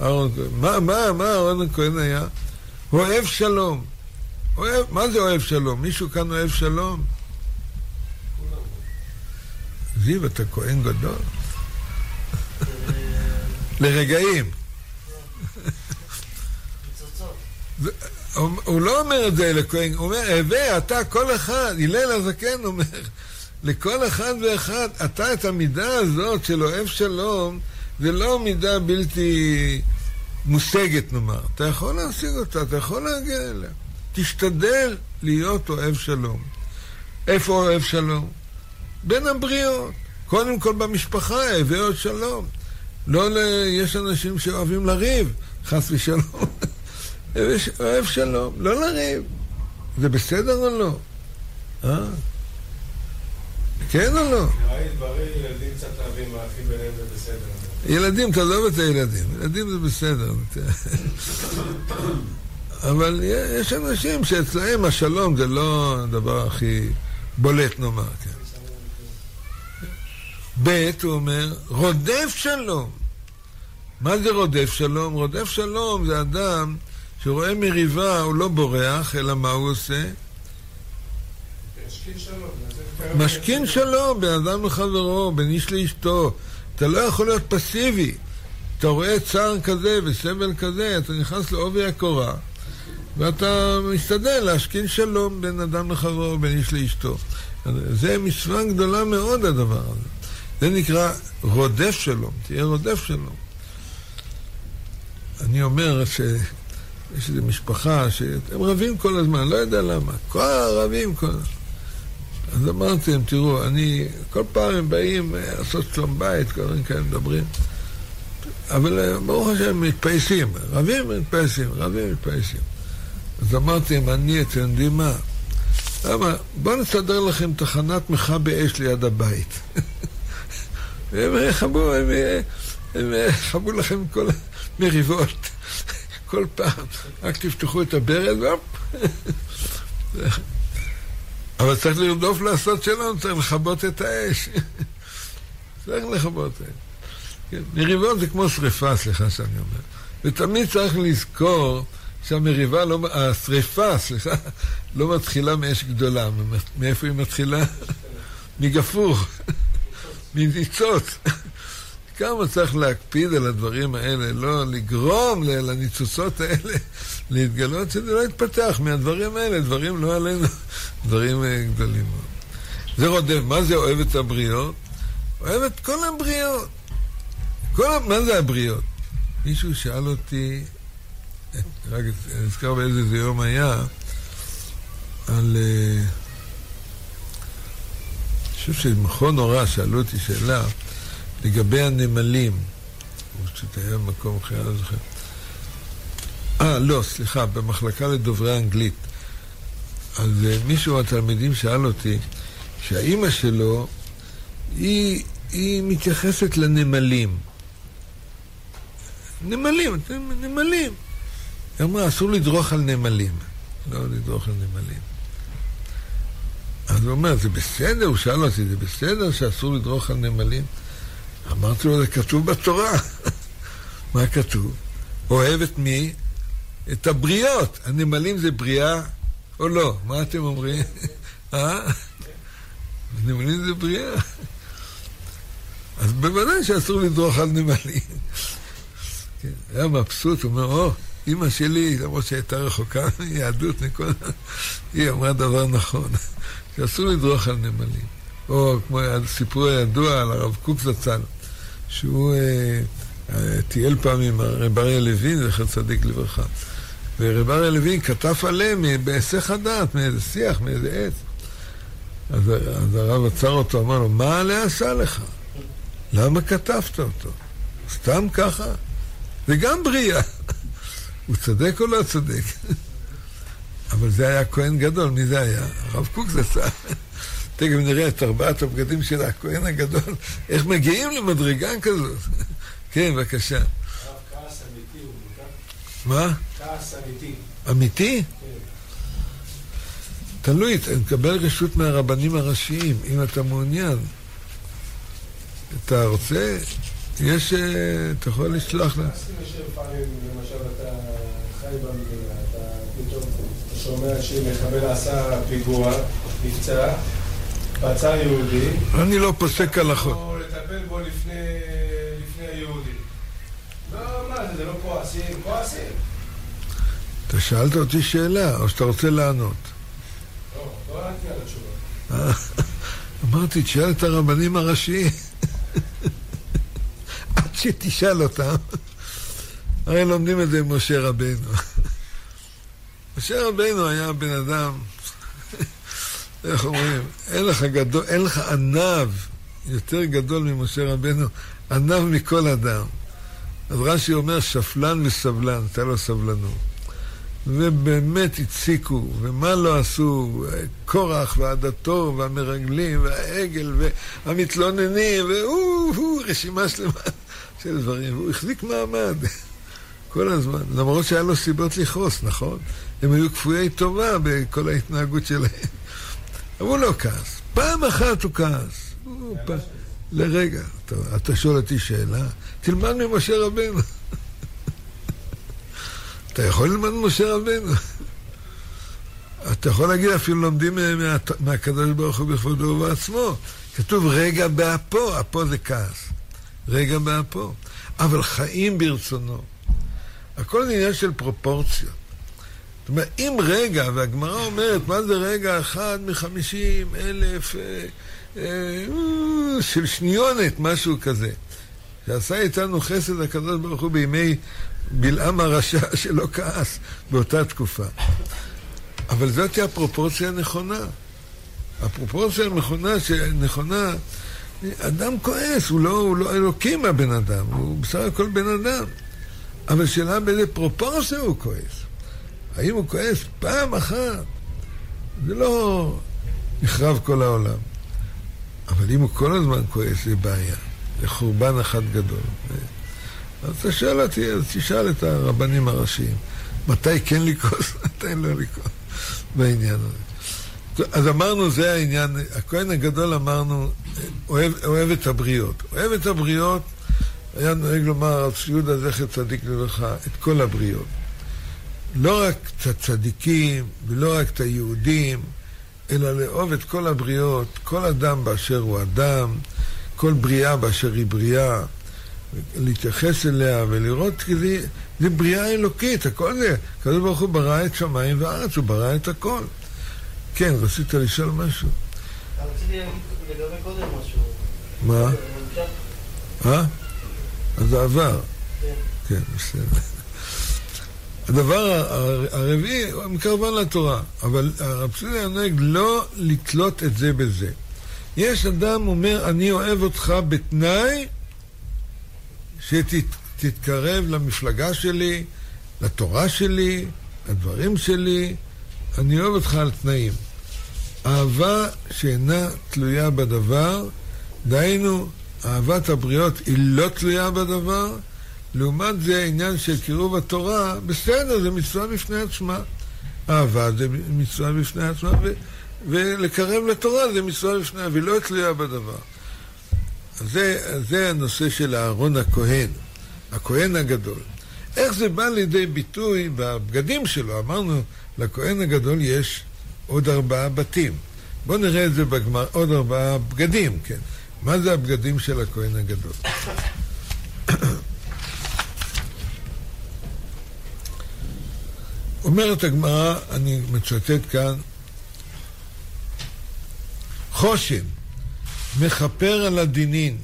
אהרון הכהן. מה, מה, מה אהרון הכהן היה? אוהב שלום. אוהב, מה זה אוהב שלום? מישהו כאן אוהב שלום? זיו, אתה כהן גדול? לרגעים. הוא לא אומר את זה לכהן, הוא אומר, הווה אתה כל אחד, הלל הזקן אומר, לכל אחד ואחד, אתה את המידה הזאת של אוהב שלום, זה לא מידה בלתי מושגת נאמר. אתה יכול להשיג אותה, אתה יכול להגיע אליה. תשתדל להיות אוהב שלום. איפה אוהב שלום? בין הבריות. קודם כל במשפחה, הווה עוד שלום. לא ל... יש אנשים שאוהבים לריב, חס ושלום. אוהב שלום, לא לריב. זה בסדר או לא? אה? כן או לא? ילדים קצת להבין מה הכי ביניהם זה בסדר. ילדים, תעזוב את הילדים. ילדים זה בסדר. אבל יש אנשים שאצלהם השלום זה לא הדבר הכי בולט נאמר, כן. ב', הוא אומר, רודף שלום. מה זה רודף שלום? רודף שלום זה אדם שרואה מריבה, הוא לא בורח, אלא מה הוא עושה? משכין שלום, בין אדם לחברו, בין איש לאשתו. אתה לא יכול להיות פסיבי. אתה רואה צער כזה וסבל כזה, אתה נכנס לעובי הקורה, ואתה משתדל להשכין שלום בין אדם לחברו, בין איש לאשתו. זה מצווה גדולה מאוד הדבר הזה. זה נקרא רודף שלום, תהיה רודף שלום. אני אומר שיש איזו משפחה שהם רבים כל הזמן, לא יודע למה, כל רבים כל הזמן. אז אמרתי להם, תראו, אני, כל פעם הם באים לעשות שלום בית, כל מיני כאלה מדברים, אבל אה, ברוך השם מתפייסים, רבים מתפייסים, רבים מתפייסים. אז אמרתי להם, אני, אתם יודעים מה? למה? בואו נסדר לכם תחנת מכבי אש ליד הבית. והם יכבו, הם, הם יכבו לכם כל המריבות. כל פעם, רק תפתחו את הברז, אבל צריך לרדוף לעשות שלום, צריך לכבות את האש. צריך לכבות את האש. כן, מריבות זה כמו שריפה, סליחה שאני אומר. ותמיד צריך לזכור שהמריבה לא, השריפה, סליחה, לא מתחילה מאש גדולה. מאיפה היא מתחילה? מגפור. מניצוץ. כמה צריך להקפיד על הדברים האלה, לא לגרום לניצוצות האלה להתגלות, שזה לא יתפתח מהדברים האלה, דברים לא עלינו, דברים אה, גדולים. זה רודף, מה זה אוהב את הבריות? אוהב את כל הבריות. כל, מה זה הבריות? מישהו שאל אותי, רק נזכר באיזה זה יום היה, על... Uh, חושב שבמכון הוראה שאלו אותי שאלה לגבי הנמלים. הוא פשוט היה במקום אחר, אני לא זוכר. אה, לא, סליחה, במחלקה לדוברי אנגלית. אז אה, מישהו מהתלמידים שאל אותי שהאימא שלו, היא, היא מתייחסת לנמלים. נמלים, נמלים. היא אמרה, אסור לדרוך על נמלים. לא לדרוך על נמלים. אז הוא אומר, זה בסדר? הוא שאל אותי, זה בסדר שאסור לדרוך על נמלים? אמרתי לו, זה כתוב בתורה. מה כתוב? אוהב את מי? את הבריות. הנמלים זה בריאה או לא? מה אתם אומרים? אה? נמלים זה בריאה. אז בוודאי שאסור לדרוך על נמלים. כן, היה מבסוט, הוא אומר, או, אימא שלי, למרות שהייתה רחוקה מיהדות, היא אמרה דבר נכון, שאסור לדרוך על נמלים. או כמו הסיפור הידוע על הרב קוק זצ"ל, שהוא אה, אה, טייל פעם עם הרב אריה לוין, זכר צדיק לברכה. ורב אריה לוין כתב עליהם בהיסח הדעת, מאיזה שיח, מאיזה עץ. אז, אז הרב עצר אותו, אמר לו, מה עליה עשה לך? למה כתבת אותו? סתם ככה? זה גם בריאה. הוא צודק או לא צודק? אבל זה היה כהן גדול, מי זה היה? הרב קוק זה שר. תכף נראה את ארבעת הבגדים של הכהן הגדול, איך מגיעים למדרגה כזאת. כן, בבקשה. הרב כעס אמיתי הוא מה? כעס אמיתי. אמיתי? כן. תלוי, תקבל רשות מהרבנים הראשיים, אם אתה מעוניין. אתה רוצה? יש, אה, אתה יכול לשלוח לפעמים, למשל, אתה חי במדינה, אתה פתאום אתה שומע שמחבל עשה פיגוע, נפצע, פצע יהודי, אני לא פוסק הלכות. או לטפל בו לפני לפני היהודי. לא, מה זה, זה לא כועסים, כועסים. אתה שאלת אותי שאלה, או שאתה רוצה לענות? לא, לא עניתי על התשובה. אמרתי, תשאל את הרבנים הראשיים. עד שתשאל אותם. הרי לומדים את זה עם משה רבנו. משה רבנו היה בן אדם, איך אומרים, אין לך, גדול, אין לך ענב יותר גדול ממשה רבנו, ענב מכל אדם. אז רש"י אומר, שפלן וסבלן, הייתה לו סבלנות. ובאמת הציקו, ומה לא עשו, קורח ועדתו והמרגלים והעגל והמתלוננים, והוא, רשימה שלמה של דברים, והוא החזיק מעמד כל הזמן, למרות שהיה לו סיבות לכעוס, נכון? הם היו כפויי טובה בכל ההתנהגות שלהם. אבל הוא לא כעס. פעם אחת הוא כעס. הוא פ... לרגע. אתה, אתה שואל אותי שאלה? תלמד ממשה רבנו. אתה יכול ללמוד ממשה רבנו. אתה יכול להגיד, אפילו לומדים מה- מהקדוש ברוך הוא בכבודו ובעצמו. כתוב רגע באפו, אפו זה כעס. רגע באפו. אבל חיים ברצונו. הכל עניין של פרופורציות. זאת אומרת, אם רגע, והגמרא אומרת, מה זה רגע אחד מחמישים אלף אה, אה, של שניונת, משהו כזה. שעשה איתנו חסד הקדוש ברוך הוא בימי בלעם הרשע שלא כעס באותה תקופה. אבל זאת הפרופורציה הנכונה. הפרופורציה הנכונה, שנכונה, אדם כועס, הוא לא, הוא לא אלוקים הבן אדם, הוא בסך הכל בן אדם. אבל שאלה באיזה פרופורציה הוא כועס. האם הוא כועס פעם אחת? זה לא נחרב כל העולם. אבל אם הוא כל הזמן כועס, זה בעיה. זה חורבן אחד גדול. אז אתה שואל אותי, אז תשאל את הרבנים הראשיים, מתי כן לכעוס, מתי לא לכעוס בעניין הזה. אז אמרנו, זה העניין, הכהן הגדול אמרנו, אוהב, אוהב את הבריות. אוהב את הבריות, היה נוהג לומר הרב יהודה זכר צדיק לברכה, את כל הבריות. לא רק את הצדיקים ולא רק את היהודים, אלא לאהוב את כל הבריות, כל אדם באשר הוא אדם, כל בריאה באשר היא בריאה, להתייחס אליה ולראות כי זה, זה בריאה אלוקית, הכל זה, הקדוש ברוך הוא ברא את שמיים וארץ, הוא ברא את הכל. כן, רצית לשאול משהו? רציתי להגיד לגבי קודם משהו. מה? אפשר? אה? אז זה עבר. כן. כן, בסדר. הדבר הר- הרביעי הוא מקרבן לתורה, אבל הרב צבי נוהג לא לתלות את זה בזה. יש אדם אומר, אני אוהב אותך בתנאי תתקרב למפלגה שלי, לתורה שלי, לדברים שלי, אני אוהב אותך על תנאים. אהבה שאינה תלויה בדבר, דהיינו, אהבת הבריות היא לא תלויה בדבר, לעומת זה עניין של קירוב התורה, בסדר, זה מצווה בפני עצמה. אהבה זה מצווה בפני עצמה, ו- ולקרב לתורה זה מצווה בפני, והיא לא תלויה בדבר. זה, זה הנושא של אהרון הכהן, הכהן הגדול. איך זה בא לידי ביטוי בבגדים שלו? אמרנו, לכהן הגדול יש עוד ארבעה בתים. בואו נראה את זה בגמר, עוד ארבעה בגדים, כן. מה זה הבגדים של הכהן הגדול? אומרת הגמרא, אני מצטט כאן, חושן, מכפר על הדינין,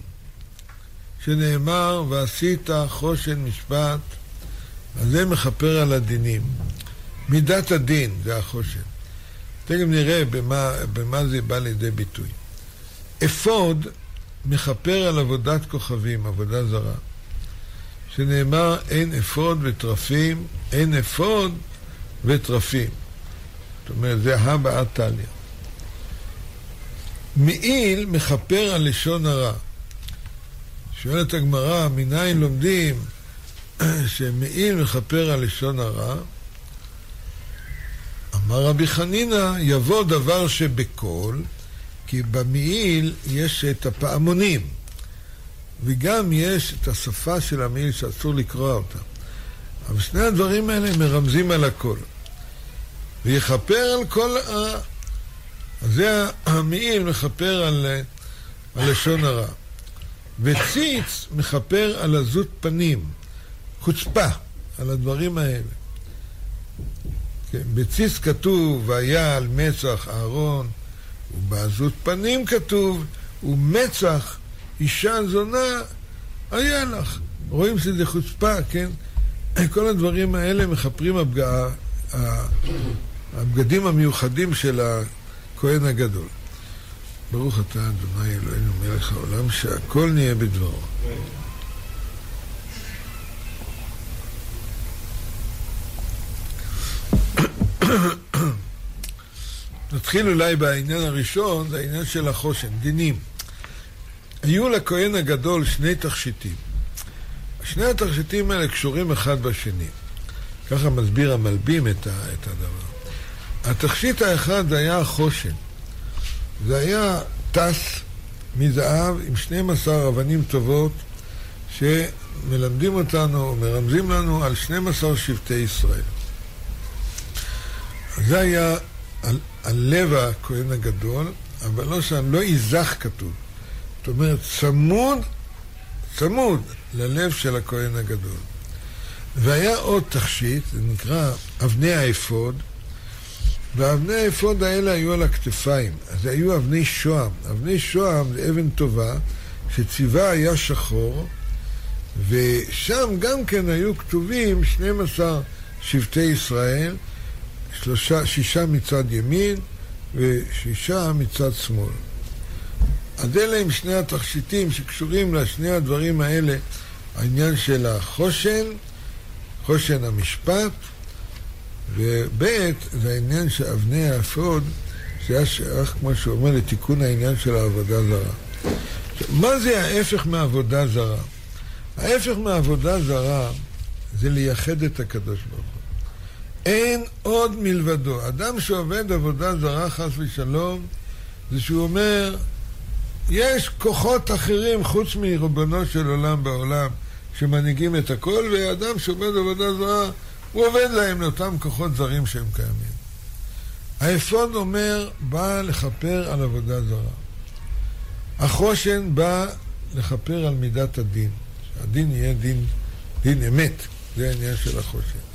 שנאמר, ועשית חושן משפט, אז זה מכפר על הדינים. מידת הדין זה החושן. תכף נראה במה, במה זה בא לידי ביטוי. אפוד מכפר על עבודת כוכבים, עבודה זרה. שנאמר, אין אפוד וטרפים, אין אפוד וטרפים. זאת אומרת, זה הא טליה. מעיל מכפר על לשון הרע. שואלת הגמרא, מניין לומדים שמעיל מכפר על לשון הרע? אמר רבי חנינא, יבוא דבר שבקול, כי במעיל יש את הפעמונים, וגם יש את השפה של המעיל שאסור לקרוא אותה. אבל שני הדברים האלה מרמזים על הכל. ויכפר על כל ה... זה המעיל מכפר על, על לשון הרע. וציץ מכפר על עזות פנים, חוצפה, על הדברים האלה. כן, בציץ כתוב, והיה על מצח אהרון, ובעזות פנים כתוב, ומצח אישה זונה היה לך. רואים שזה חוצפה, כן? כל הדברים האלה מכפרים הבג... הבגדים המיוחדים של הכהן הגדול. ברוך אתה אדוני אלוהינו מלך העולם שהכל נהיה בדברו. נתחיל אולי בעניין הראשון, זה העניין של החושן, דינים. היו לכהן הגדול שני תכשיטים. שני התכשיטים האלה קשורים אחד בשני. ככה מסביר המלבים את, הדבר. התכשיט האחד היה החושן. זה היה טס מזהב עם 12 אבנים טובות שמלמדים אותנו, מרמזים לנו על 12 שבטי ישראל. זה היה על, על לב הכהן הגדול, אבל לא שם, לא יזך כתוב. זאת אומרת, צמוד, צמוד ללב של הכהן הגדול. והיה עוד תכשיט, זה נקרא אבני האפוד, ואבני האפוד האלה היו על הכתפיים, אז היו אבני שוהם. אבני שוהם זה אבן טובה, שצבעה היה שחור, ושם גם כן היו כתובים 12 שבטי ישראל, שלושה, שישה מצד ימין ושישה מצד שמאל. אז אלה הם שני התכשיטים שקשורים לשני הדברים האלה, העניין של החושן, חושן המשפט, וב' זה העניין של אבני האפוד, שהיה שייך, כמו שהוא אומר, לתיקון העניין של העבודה זרה. מה זה ההפך מעבודה זרה? ההפך מעבודה זרה זה לייחד את הקדוש ברוך. אין עוד מלבדו. אדם שעובד עבודה זרה, חס ושלום, זה שהוא אומר, יש כוחות אחרים חוץ מריבונו של עולם בעולם שמנהיגים את הכל, ואדם שעובד עבודה זרה, הוא עובד להם לאותם כוחות זרים שהם קיימים. האפוד אומר, בא לכפר על עבודה זרה. החושן בא לכפר על מידת הדין. שהדין יהיה דין, דין אמת. זה העניין של החושן.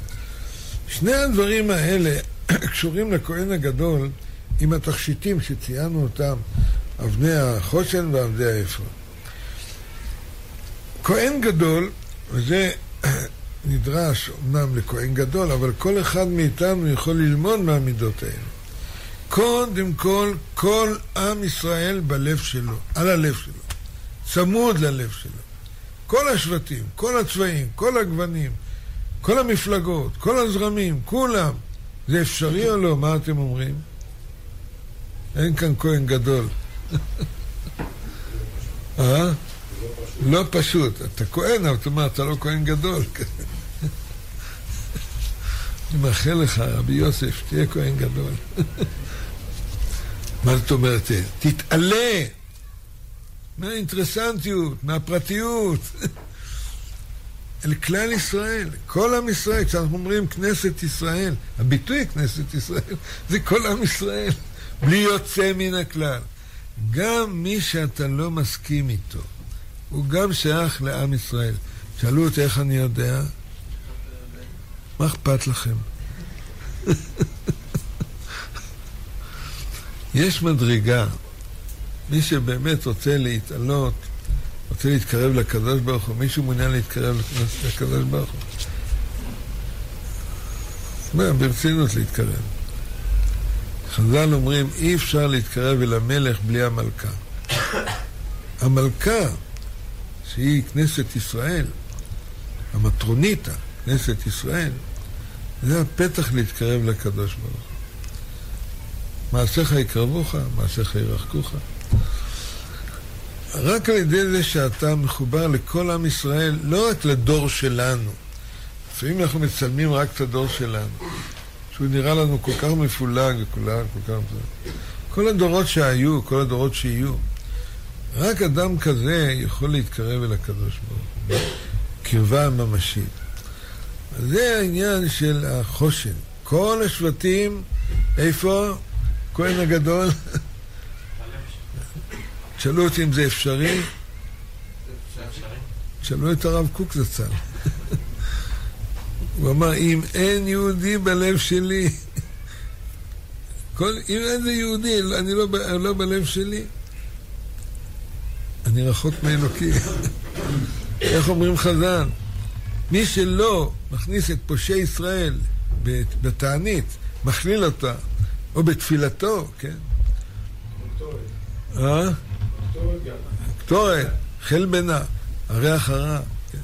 שני הדברים האלה קשורים לכהן הגדול עם התכשיטים שציינו אותם, אבני החושן ואבני האפוד. כהן גדול, וזה נדרש אמנם לכהן גדול, אבל כל אחד מאיתנו יכול ללמוד מהמידות האלה. קודם כל, כל עם ישראל בלב שלו, על הלב שלו, צמוד ללב שלו. כל השבטים, כל הצבעים, כל הגוונים, כל המפלגות, כל הזרמים, כולם. זה אפשרי או לא? מה אתם אומרים? אין כאן כהן גדול. אה? לא פשוט. אתה כהן, אבל אתה אומר, אתה לא כהן גדול. אני מאחל לך, רבי יוסף, תהיה כהן גדול. מה זאת אומרת? תתעלה מהאינטרסנטיות, מהפרטיות, אל כלל ישראל, כל עם ישראל. כשאנחנו אומרים כנסת ישראל, הביטוי כנסת ישראל זה כל עם ישראל, בלי יוצא מן הכלל. גם מי שאתה לא מסכים איתו, הוא גם שייך לעם ישראל. שאלו אותי איך אני יודע? מה אכפת לכם? יש מדרגה, מי שבאמת רוצה להתעלות, רוצה להתקרב לקדוש ברוך הוא, מישהו מעוניין להתקרב לקדוש ברוך הוא. ברצינות להתקרב. חז"ל אומרים, אי אפשר להתקרב אל המלך בלי המלכה. המלכה, שהיא כנסת ישראל, המטרוניתא, כנסת ישראל, זה הפתח להתקרב לקדוש ברוך הוא. מעשיך יקרבוך, מעשיך ירחקוך. רק על ידי זה שאתה מחובר לכל עם ישראל, לא רק לדור שלנו. לפעמים אנחנו מצלמים רק את הדור שלנו, שהוא נראה לנו כל כך מפולג וכולם כל כך... כל הדורות שהיו, כל הדורות שיהיו. רק אדם כזה יכול להתקרב אל הקדוש ברוך הוא, קרבה ממשית. זה העניין של החושן. כל השבטים, איפה? כהן הגדול. שאלו אותי אם זה אפשרי. שאלו את הרב קוק זצ"ל. הוא אמר, אם אין יהודי בלב שלי, כל, אם אין זה יהודי, אני לא, לא בלב שלי, אני רחוק מאלוקים. איך אומרים חז"ל? מי שלא מכניס את פושעי ישראל בתענית, מכליל אותה, או בתפילתו, כן? אה? קטורת, חלבנה, הריח הרע, כן?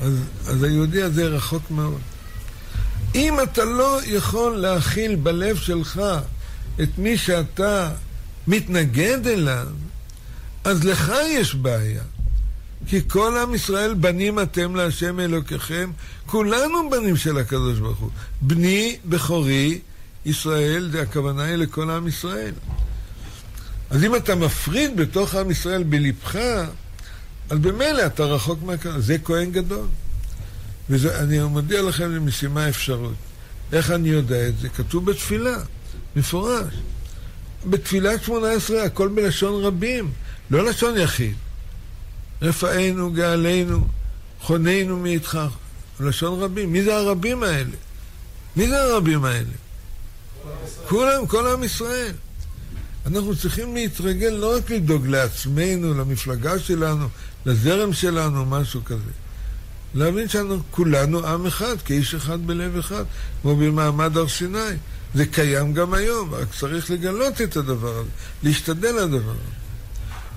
אז, אז היהודי הזה רחוק מאוד. אם אתה לא יכול להכיל בלב שלך את מי שאתה מתנגד אליו, אז לך יש בעיה. כי כל עם ישראל בנים אתם להשם אלוקיכם, כולנו בנים של הקדוש ברוך הוא. בני בכורי ישראל, זה הכוונה היא לכל עם ישראל. אז אם אתה מפריד בתוך עם ישראל בלבך, אז במילא אתה רחוק מהקדוש. זה כהן גדול. ואני מודיע לכם, זו משימה אפשרות. איך אני יודע את זה? כתוב בתפילה, מפורש. בתפילת שמונה עשרה, הכל בלשון רבים, לא לשון יחיד. רפאנו, גאלנו, חוננו מאיתך. לשון רבים. מי זה הרבים האלה? מי זה הרבים האלה? כולם, כל עם ישראל. אנחנו צריכים להתרגל לא רק לדאוג לעצמנו, למפלגה שלנו, לזרם שלנו, משהו כזה. להבין שאנחנו כולנו עם אחד, כאיש אחד בלב אחד, כמו במעמד הר סיני. זה קיים גם היום, רק צריך לגלות את הדבר הזה, להשתדל לדבר הזה.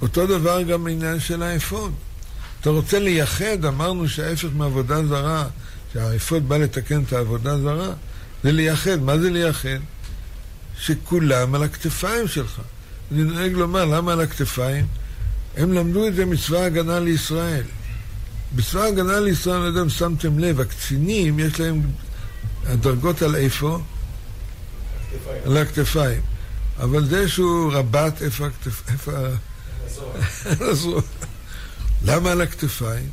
אותו דבר גם בעניין של האפוד. אתה רוצה לייחד, אמרנו שההפך מעבודה זרה, שהאפוד בא לתקן את העבודה זרה, זה לייחד. מה זה לייחד? שכולם על הכתפיים שלך. אני נוהג לומר, למה על הכתפיים? הם למדו את זה מצבא ההגנה לישראל. בצבא ההגנה לישראל, אני לא יודע אם שמתם לב, הקצינים, יש להם הדרגות על איפה? על הכתפיים. אבל זה שהוא רבט, איפה הכתפיים? איפה... על הזרוע. למה על הכתפיים?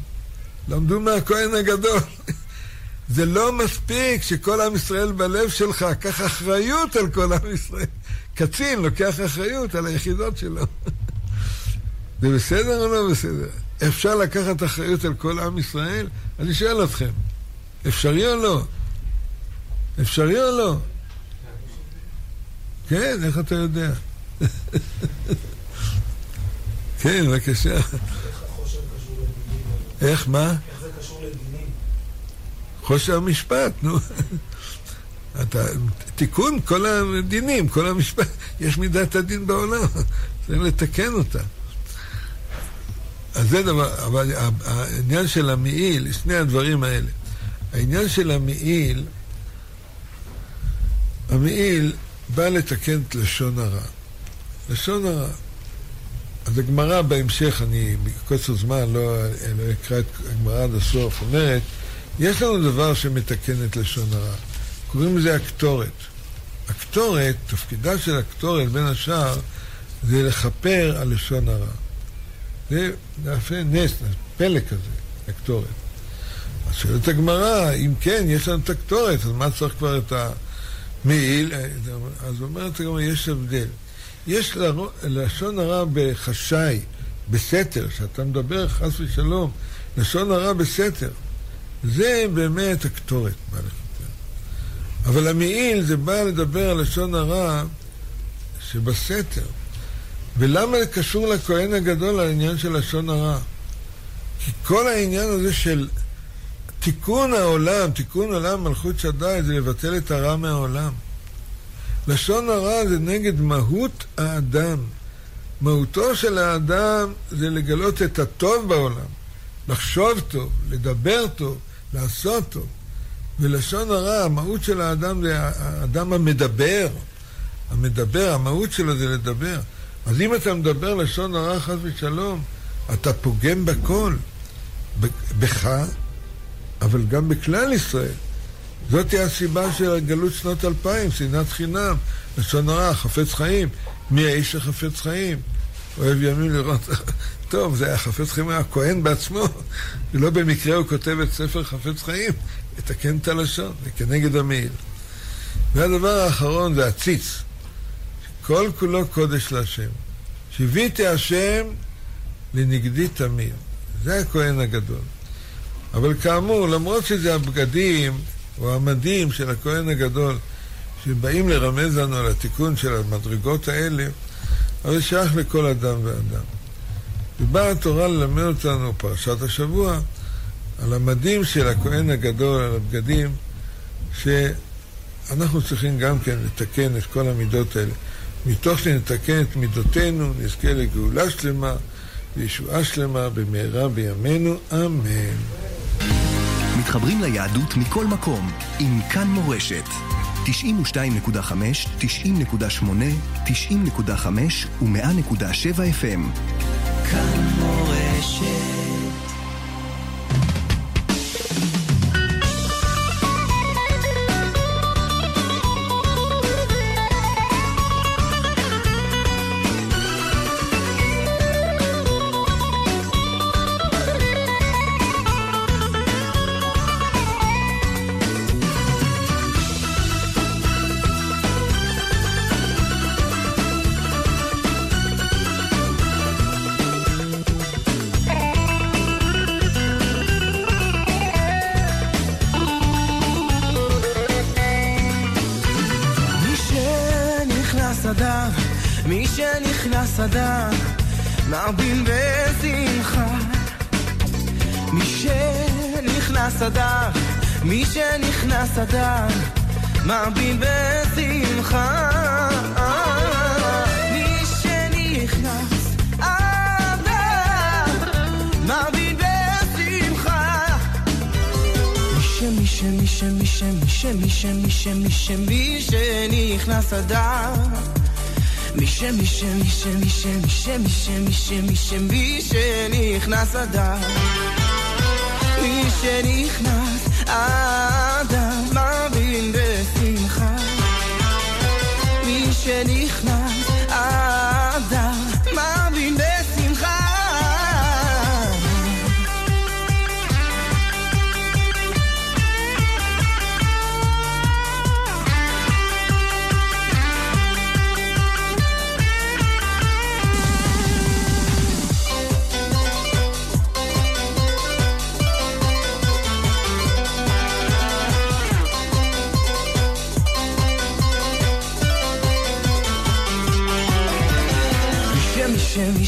למדו מהכהן הגדול. זה לא מספיק שכל עם ישראל בלב שלך, קח אחריות על כל עם ישראל. קצין לוקח אחריות על היחידות שלו. זה בסדר או לא בסדר? אפשר לקחת אחריות על כל עם ישראל? אני שואל אתכם, אפשרי או לא? אפשרי או לא? כן, איך אתה יודע? כן, בבקשה. איך, מה? איך זה קשור לדינים? חוסר משפט, נו. אתה, תיקון כל הדינים, כל המשפט, יש מידת הדין בעולם, צריך לתקן אותה. אז זה דבר, אבל העניין של המעיל, שני הדברים האלה. העניין של המעיל, המעיל בא לתקן את לשון הרע. לשון הרע. אז הגמרא בהמשך, אני בקוצר זמן לא, לא אקרא את הגמרא עד הסוף, אומרת, יש לנו דבר שמתקן את לשון הרע. קוראים לזה הקטורת. הקטורת, תפקידה של הקטורת, בין השאר, זה לכפר על לשון הרע. זה נעשה נס, פלא כזה, הקטורת. אז שואלת הגמרא, אם כן, יש לנו את הקטורת, אז מה צריך כבר את המעיל? אז אומרת הגמרא, יש הבדל. יש לשון הרע בחשאי, בסתר, שאתה מדבר חס ושלום, לשון הרע בסתר. זה באמת הקטורת, בא לכפר. אבל המעיל זה בא לדבר על לשון הרע שבסתר. ולמה זה קשור לכהן הגדול העניין של לשון הרע? כי כל העניין הזה של תיקון העולם, תיקון עולם מלכות שדי, זה לבטל את הרע מהעולם. לשון הרע זה נגד מהות האדם. מהותו של האדם זה לגלות את הטוב בעולם, לחשוב טוב, לדבר טוב, לעשות טוב. ולשון הרע, המהות של האדם זה האדם המדבר. המדבר, המהות שלו זה לדבר. אז אם אתה מדבר לשון הרע חס ושלום, אתה פוגם בכל, בך, אבל גם בכלל ישראל. זאת הסיבה של גלות שנות אלפיים, שנאת חינם, לשון הרע, חפץ חיים. מי האיש החפץ חיים? אוהב ימים לראות. טוב, זה היה חפץ חיים, היה הכהן בעצמו, ולא במקרה הוא כותב את ספר חפץ חיים, לתקן את הלשון, זה כנגד המעיל. והדבר האחרון זה הציץ. כל כולו קודש להשם. שיוויתי השם לנגדי תמיר. זה הכהן הגדול. אבל כאמור, למרות שזה הבגדים או המדים של הכהן הגדול, שבאים לרמז לנו על התיקון של המדרגות האלה, אבל זה שייך לכל אדם ואדם. ובאה התורה ללמד אותנו, פרשת השבוע, על המדים של הכהן הגדול, על הבגדים, שאנחנו צריכים גם כן לתקן את כל המידות האלה. מתוך שנתקן את מידותינו, נזכה לגאולה שלמה וישועה שלמה במהרה בימינו, אמן. מתחברים ליהדות מכל מקום עם כאן מורשת. 92.5, 90.8, 90.5 ו-100.7 FM. כאן מורשת מי ש... מי ש... מי ש... מי ש... מי ש... מי ש... מי ש... מי ש... מי שנכנס אדם מי שנכנס אדם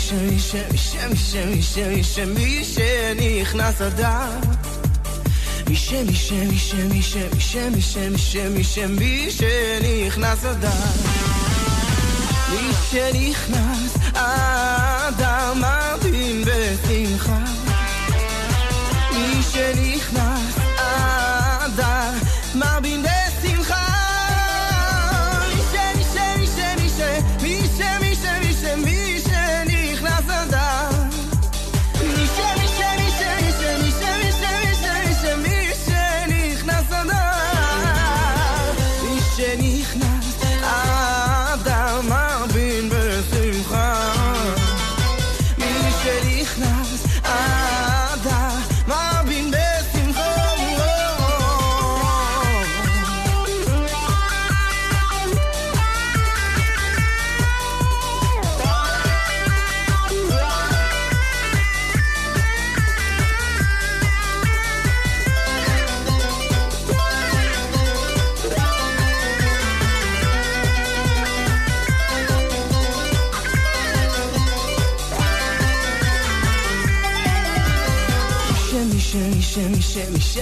שמי, שמי, שמי, שמי, שמי, שמי שנכנס אדם. מי שמי, שמי, שמי, שמי, שמי, שמי, שמי, שמי שנכנס אדם. מי שנכנס אדם מרדים בשמחה. מי שנכנס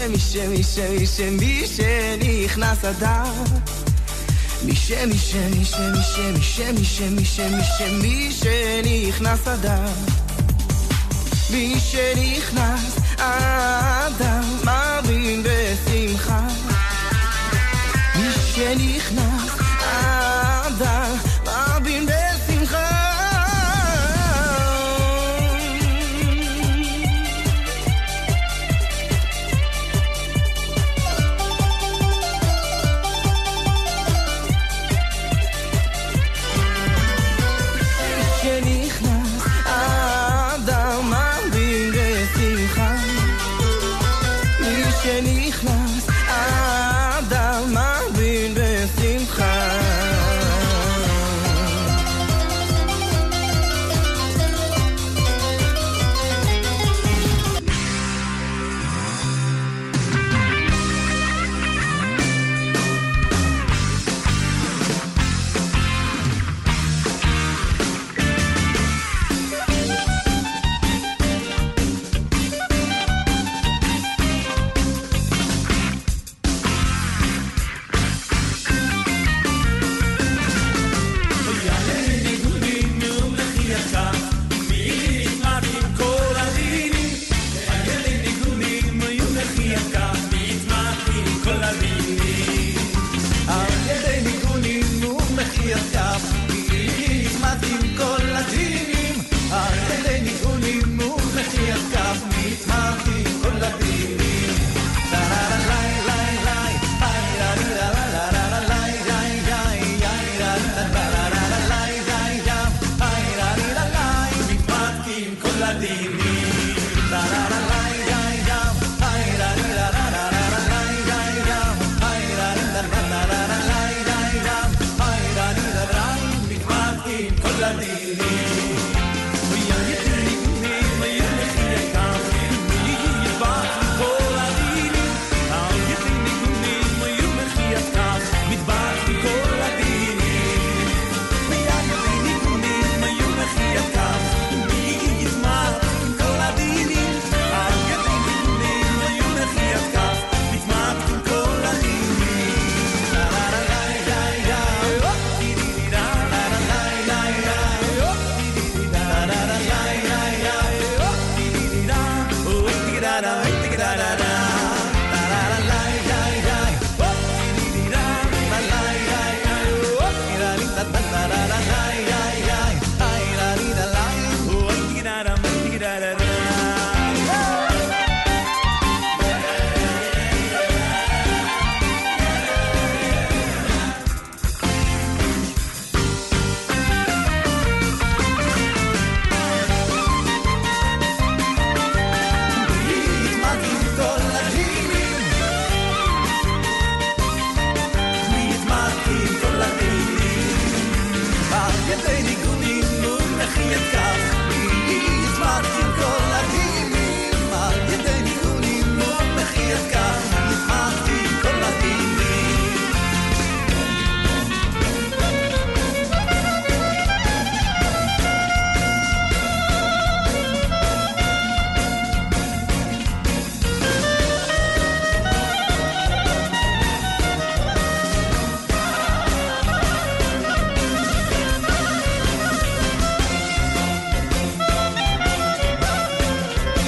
שמי שמי שמי שמי שנכנס אדר מי שמי שמי שמי שמי שמי שמי שמי שמי שנכנס אדר מי שנכנס